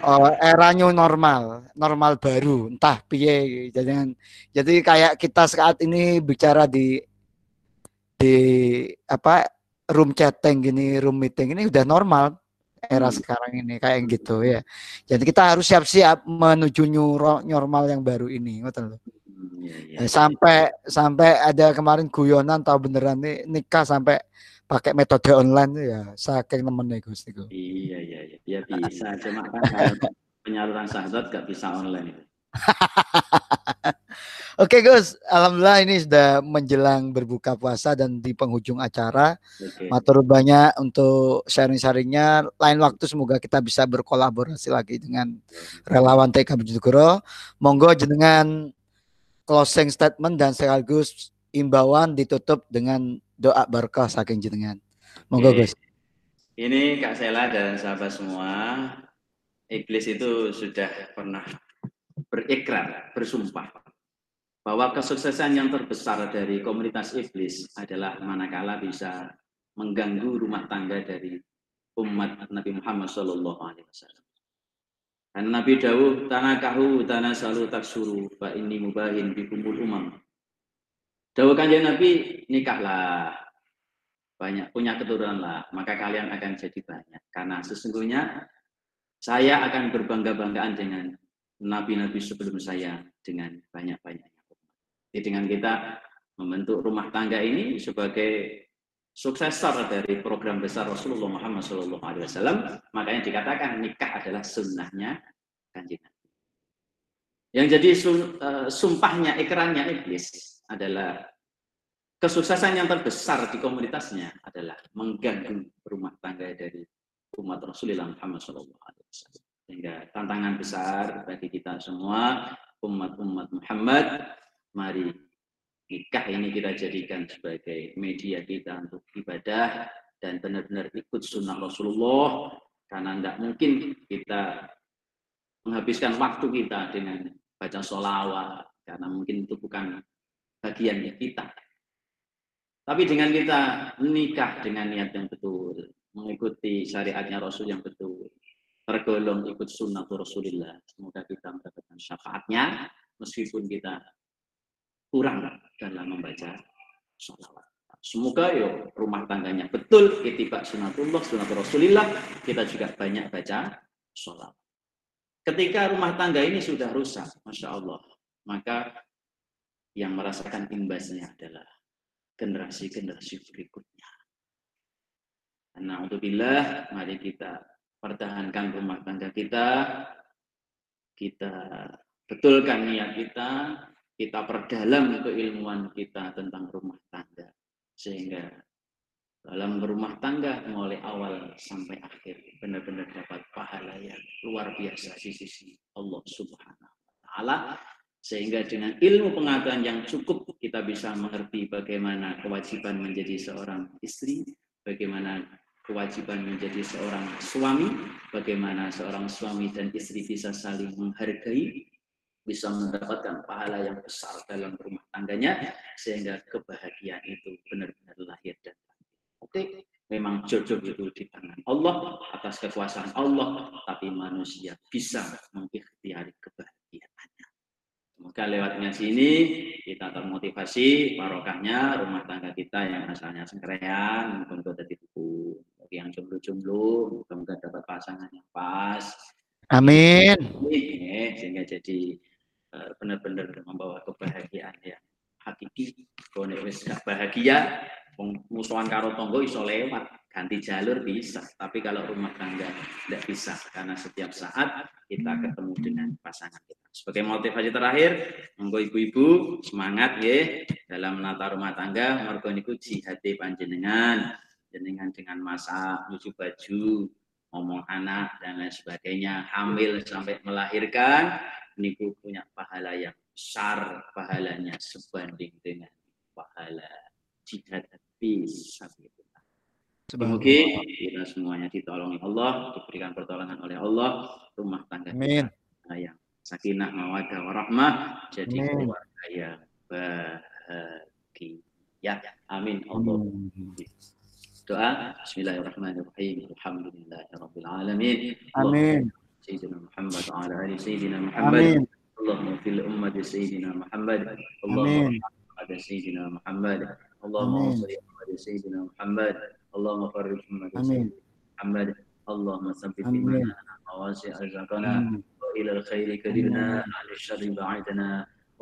oh, era new normal normal baru entah piye jadi jadi kayak kita saat ini bicara di di apa room chatting gini, room meeting ini udah normal era Hmm. sekarang ini kayak gitu ya. Jadi kita harus siap-siap menuju normal yang baru ini. Hmm, iya. Eh, sampai sampai ada kemarin guyonan tahu beneran nih nikah sampai pakai metode online ya saking nemennya Gus niku. Iya, iya, iya. Ya [LAUGHS] bisa, cuma kan penyaluran syahdat gak bisa online itu. [LAUGHS] Oke Gus, alhamdulillah ini sudah menjelang berbuka puasa dan di penghujung acara. Oke. Matur banyak untuk sharing-sharingnya. Lain waktu semoga kita bisa berkolaborasi lagi dengan relawan TK Bojonegoro. Monggo jenengan closing statement dan sekaligus imbauan ditutup dengan doa berkah saking jenengan. Monggo Oke. Gus. Ini Kak Sela dan sahabat semua, iblis itu sudah pernah berikrar, bersumpah bahwa kesuksesan yang terbesar dari komunitas iblis adalah manakala bisa mengganggu rumah tangga dari umat Nabi Muhammad Shallallahu Alaihi Wasallam. Dan Nabi Dawud tanakahu tanasalu taksuru fa inni mubahin bikumul umam. Dawuh kanjeng Nabi nikahlah banyak punya keturunan lah maka kalian akan jadi banyak karena sesungguhnya saya akan berbangga-banggaan dengan nabi-nabi sebelum saya dengan banyak-banyaknya umat. Jadi dengan kita membentuk rumah tangga ini sebagai suksesor dari program besar Rasulullah Muhammad SAW, makanya dikatakan nikah adalah sunnahnya kanjeng Nabi. Yang jadi eh, sumpahnya, ikrannya iblis adalah kesuksesan yang terbesar di komunitasnya adalah mengganggu rumah tangga dari umat Rasulullah Muhammad SAW. Sehingga tantangan besar bagi kita semua, umat-umat Muhammad, mari nikah ini kita jadikan sebagai media kita untuk ibadah dan benar-benar ikut sunnah Rasulullah karena tidak mungkin kita menghabiskan waktu kita dengan baca sholawat karena mungkin itu bukan bagiannya kita. Tapi dengan kita menikah dengan niat yang betul, mengikuti syariatnya Rasul yang betul, tergolong ikut sunnah Rasulullah. Semoga kita mendapatkan syafaatnya, meskipun kita kurang dalam membaca sholawat. Semoga yo rumah tangganya betul, itibak sunnatullah, sunnah Rasulullah, kita juga banyak baca sholawat. Ketika rumah tangga ini sudah rusak, Masya Allah, maka yang merasakan imbasnya adalah generasi-generasi berikutnya. Karena untuk mari kita pertahankan rumah tangga kita, kita betulkan niat kita, kita perdalam keilmuan kita tentang rumah tangga. Sehingga dalam berumah tangga mulai awal sampai akhir benar-benar dapat pahala yang luar biasa di sisi Allah Subhanahu wa taala. Sehingga dengan ilmu pengetahuan yang cukup kita bisa mengerti bagaimana kewajiban menjadi seorang istri, bagaimana kewajiban menjadi seorang suami, bagaimana seorang suami dan istri bisa saling menghargai, bisa mendapatkan pahala yang besar dalam rumah tangganya, sehingga kebahagiaan itu benar-benar lahir dan batin. Oke, memang jodoh itu di tangan Allah, atas kekuasaan Allah, tapi manusia bisa mengikhtiari kebahagiaannya. Semoga lewat ngaji ini kita termotivasi barokahnya rumah tangga kita yang asalnya sengkerean mungkin kita jadi buku yang jomblo-jomblo mudah-mudahan dapat pasangan yang pas. Amin. eh, sehingga jadi eh, benar-benar membawa kebahagiaan yang hakiki. Nek wis gak bahagia musuhan karo tonggo iso lewat ganti jalur bisa. Tapi kalau rumah tangga tidak bisa karena setiap saat kita ketemu dengan pasangan kita. Sebagai motivasi terakhir monggo ibu-ibu semangat ya dalam menata rumah tangga. Mergo niku jihad panjenengan jenengan dengan masak nyuci baju ngomong anak dan lain sebagainya hamil sampai melahirkan niku punya pahala yang besar pahalanya sebanding dengan pahala jihad fisabilillah. Semoga kita semuanya ditolongi Allah, diberikan pertolongan oleh Allah, rumah tangga Amin. kita yang sakinah, mawadah, warahmah, jadi Amin. keluarga yang bahagia. Amin. Allah doa Bismillahirrahmanirrahim. Alhamdulillahirrahmanirrahim Amin. Sayyidina Muhammad wa ala ali Sayyidina Muhammad. Amin. Allahumma Muhammad. Allahumma ala Muhammad. Allahumma salli Muhammad. Allahumma farrij ummati Sayyidina Muhammad. Allahumma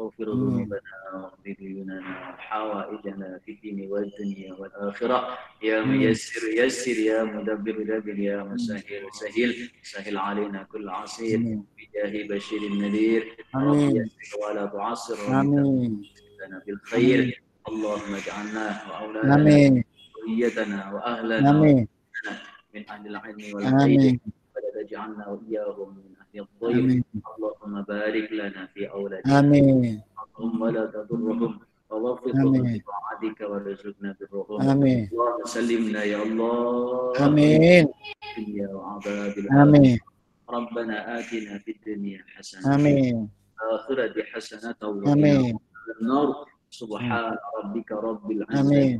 واغفر. ذنوبنا واغفر ديوننا وحوائجنا في الدين والدنيا والآخرة يا ميسر يسر يا مدبر دبر يا مسهل سهل سهل علينا كل عسير. بجاه بشير النذير. يسر ولا تعسر. لنا بالخير اللهم اجعلنا وأولادنا Amin. وذريتنا وأهلنا Amin. من أهل العلم والخير Amin. ولا تجعلنا وإياهم من أهل الضير Amin. اللهم بارك لنا في أولادنا Amin. اللهم لا تضرهم ووفقهم آمين. لطاعتك وارزقنا برهم Amin. اللهم سلمنا يا الله Amin. في الدنيا وعذاب الآخرة Amin. ربنا آتنا في الدنيا حسنة Amin. الآخرة حسنة وقنا Amin. عذاب النار سبحان ربك رب العزة Amin.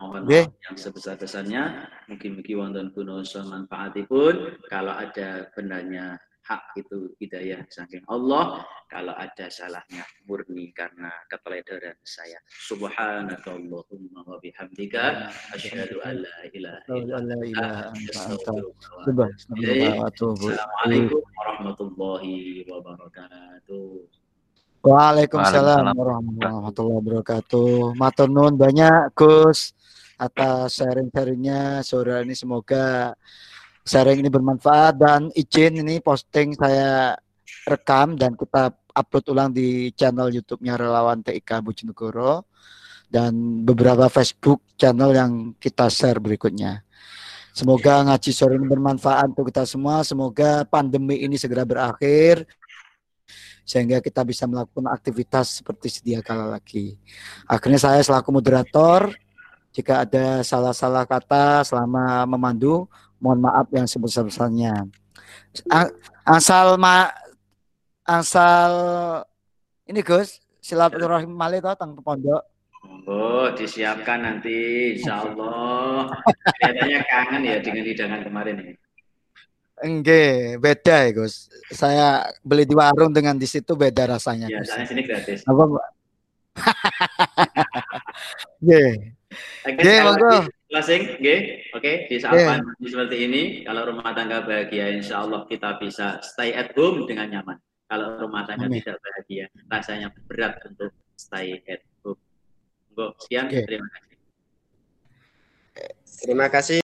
mohon maaf yang sebesar-besarnya. Mungkin-mungkin wonten kunoso manfaatipun. Kalau ada benarnya hak itu hidayah saking Allah kalau ada salahnya murni karena keteledoran saya. Subhanakallahumma wa bihamdika asyhadu an la ilaha illa anta astaghfiruka wa atubu. Assalamualaikum warahmatullahi wabarakatuh. Waalaikumsalam Waalaikumsalam. warahmatullahi wabarakatuh. Matur nuwun banyak Gus atas sharing-sharingnya sore ini semoga sharing ini bermanfaat dan izin ini posting saya rekam dan kita upload ulang di channel YouTube-nya Relawan TIK Bojonegoro dan beberapa Facebook channel yang kita share berikutnya. Semoga ngaji sore ini bermanfaat untuk kita semua. Semoga pandemi ini segera berakhir sehingga kita bisa melakukan aktivitas seperti sedia kala lagi. Akhirnya saya selaku moderator, jika ada salah-salah kata selama memandu, mohon maaf yang sebesar-besarnya. Asal ma asal ini Gus, silaturahim malih to teng pondok. Monggo disiapkan nanti insya Allah. Kelihatannya kangen ya dengan hidangan kemarin ini. Enggak, beda ya Gus. Saya beli di warung dengan di situ beda rasanya. Ya, Gus. sini gratis. Apa, Mbak? [LAUGHS] Oke, sekali monggo. closing, nggih. Oke, di saat pandemi seperti ini, kalau rumah tangga bahagia, insya Allah kita bisa stay at home dengan nyaman. Kalau rumah tangga Amin. tidak bahagia, rasanya berat untuk stay at home. Monggo, sekian. Oke. Terima kasih. Terima kasih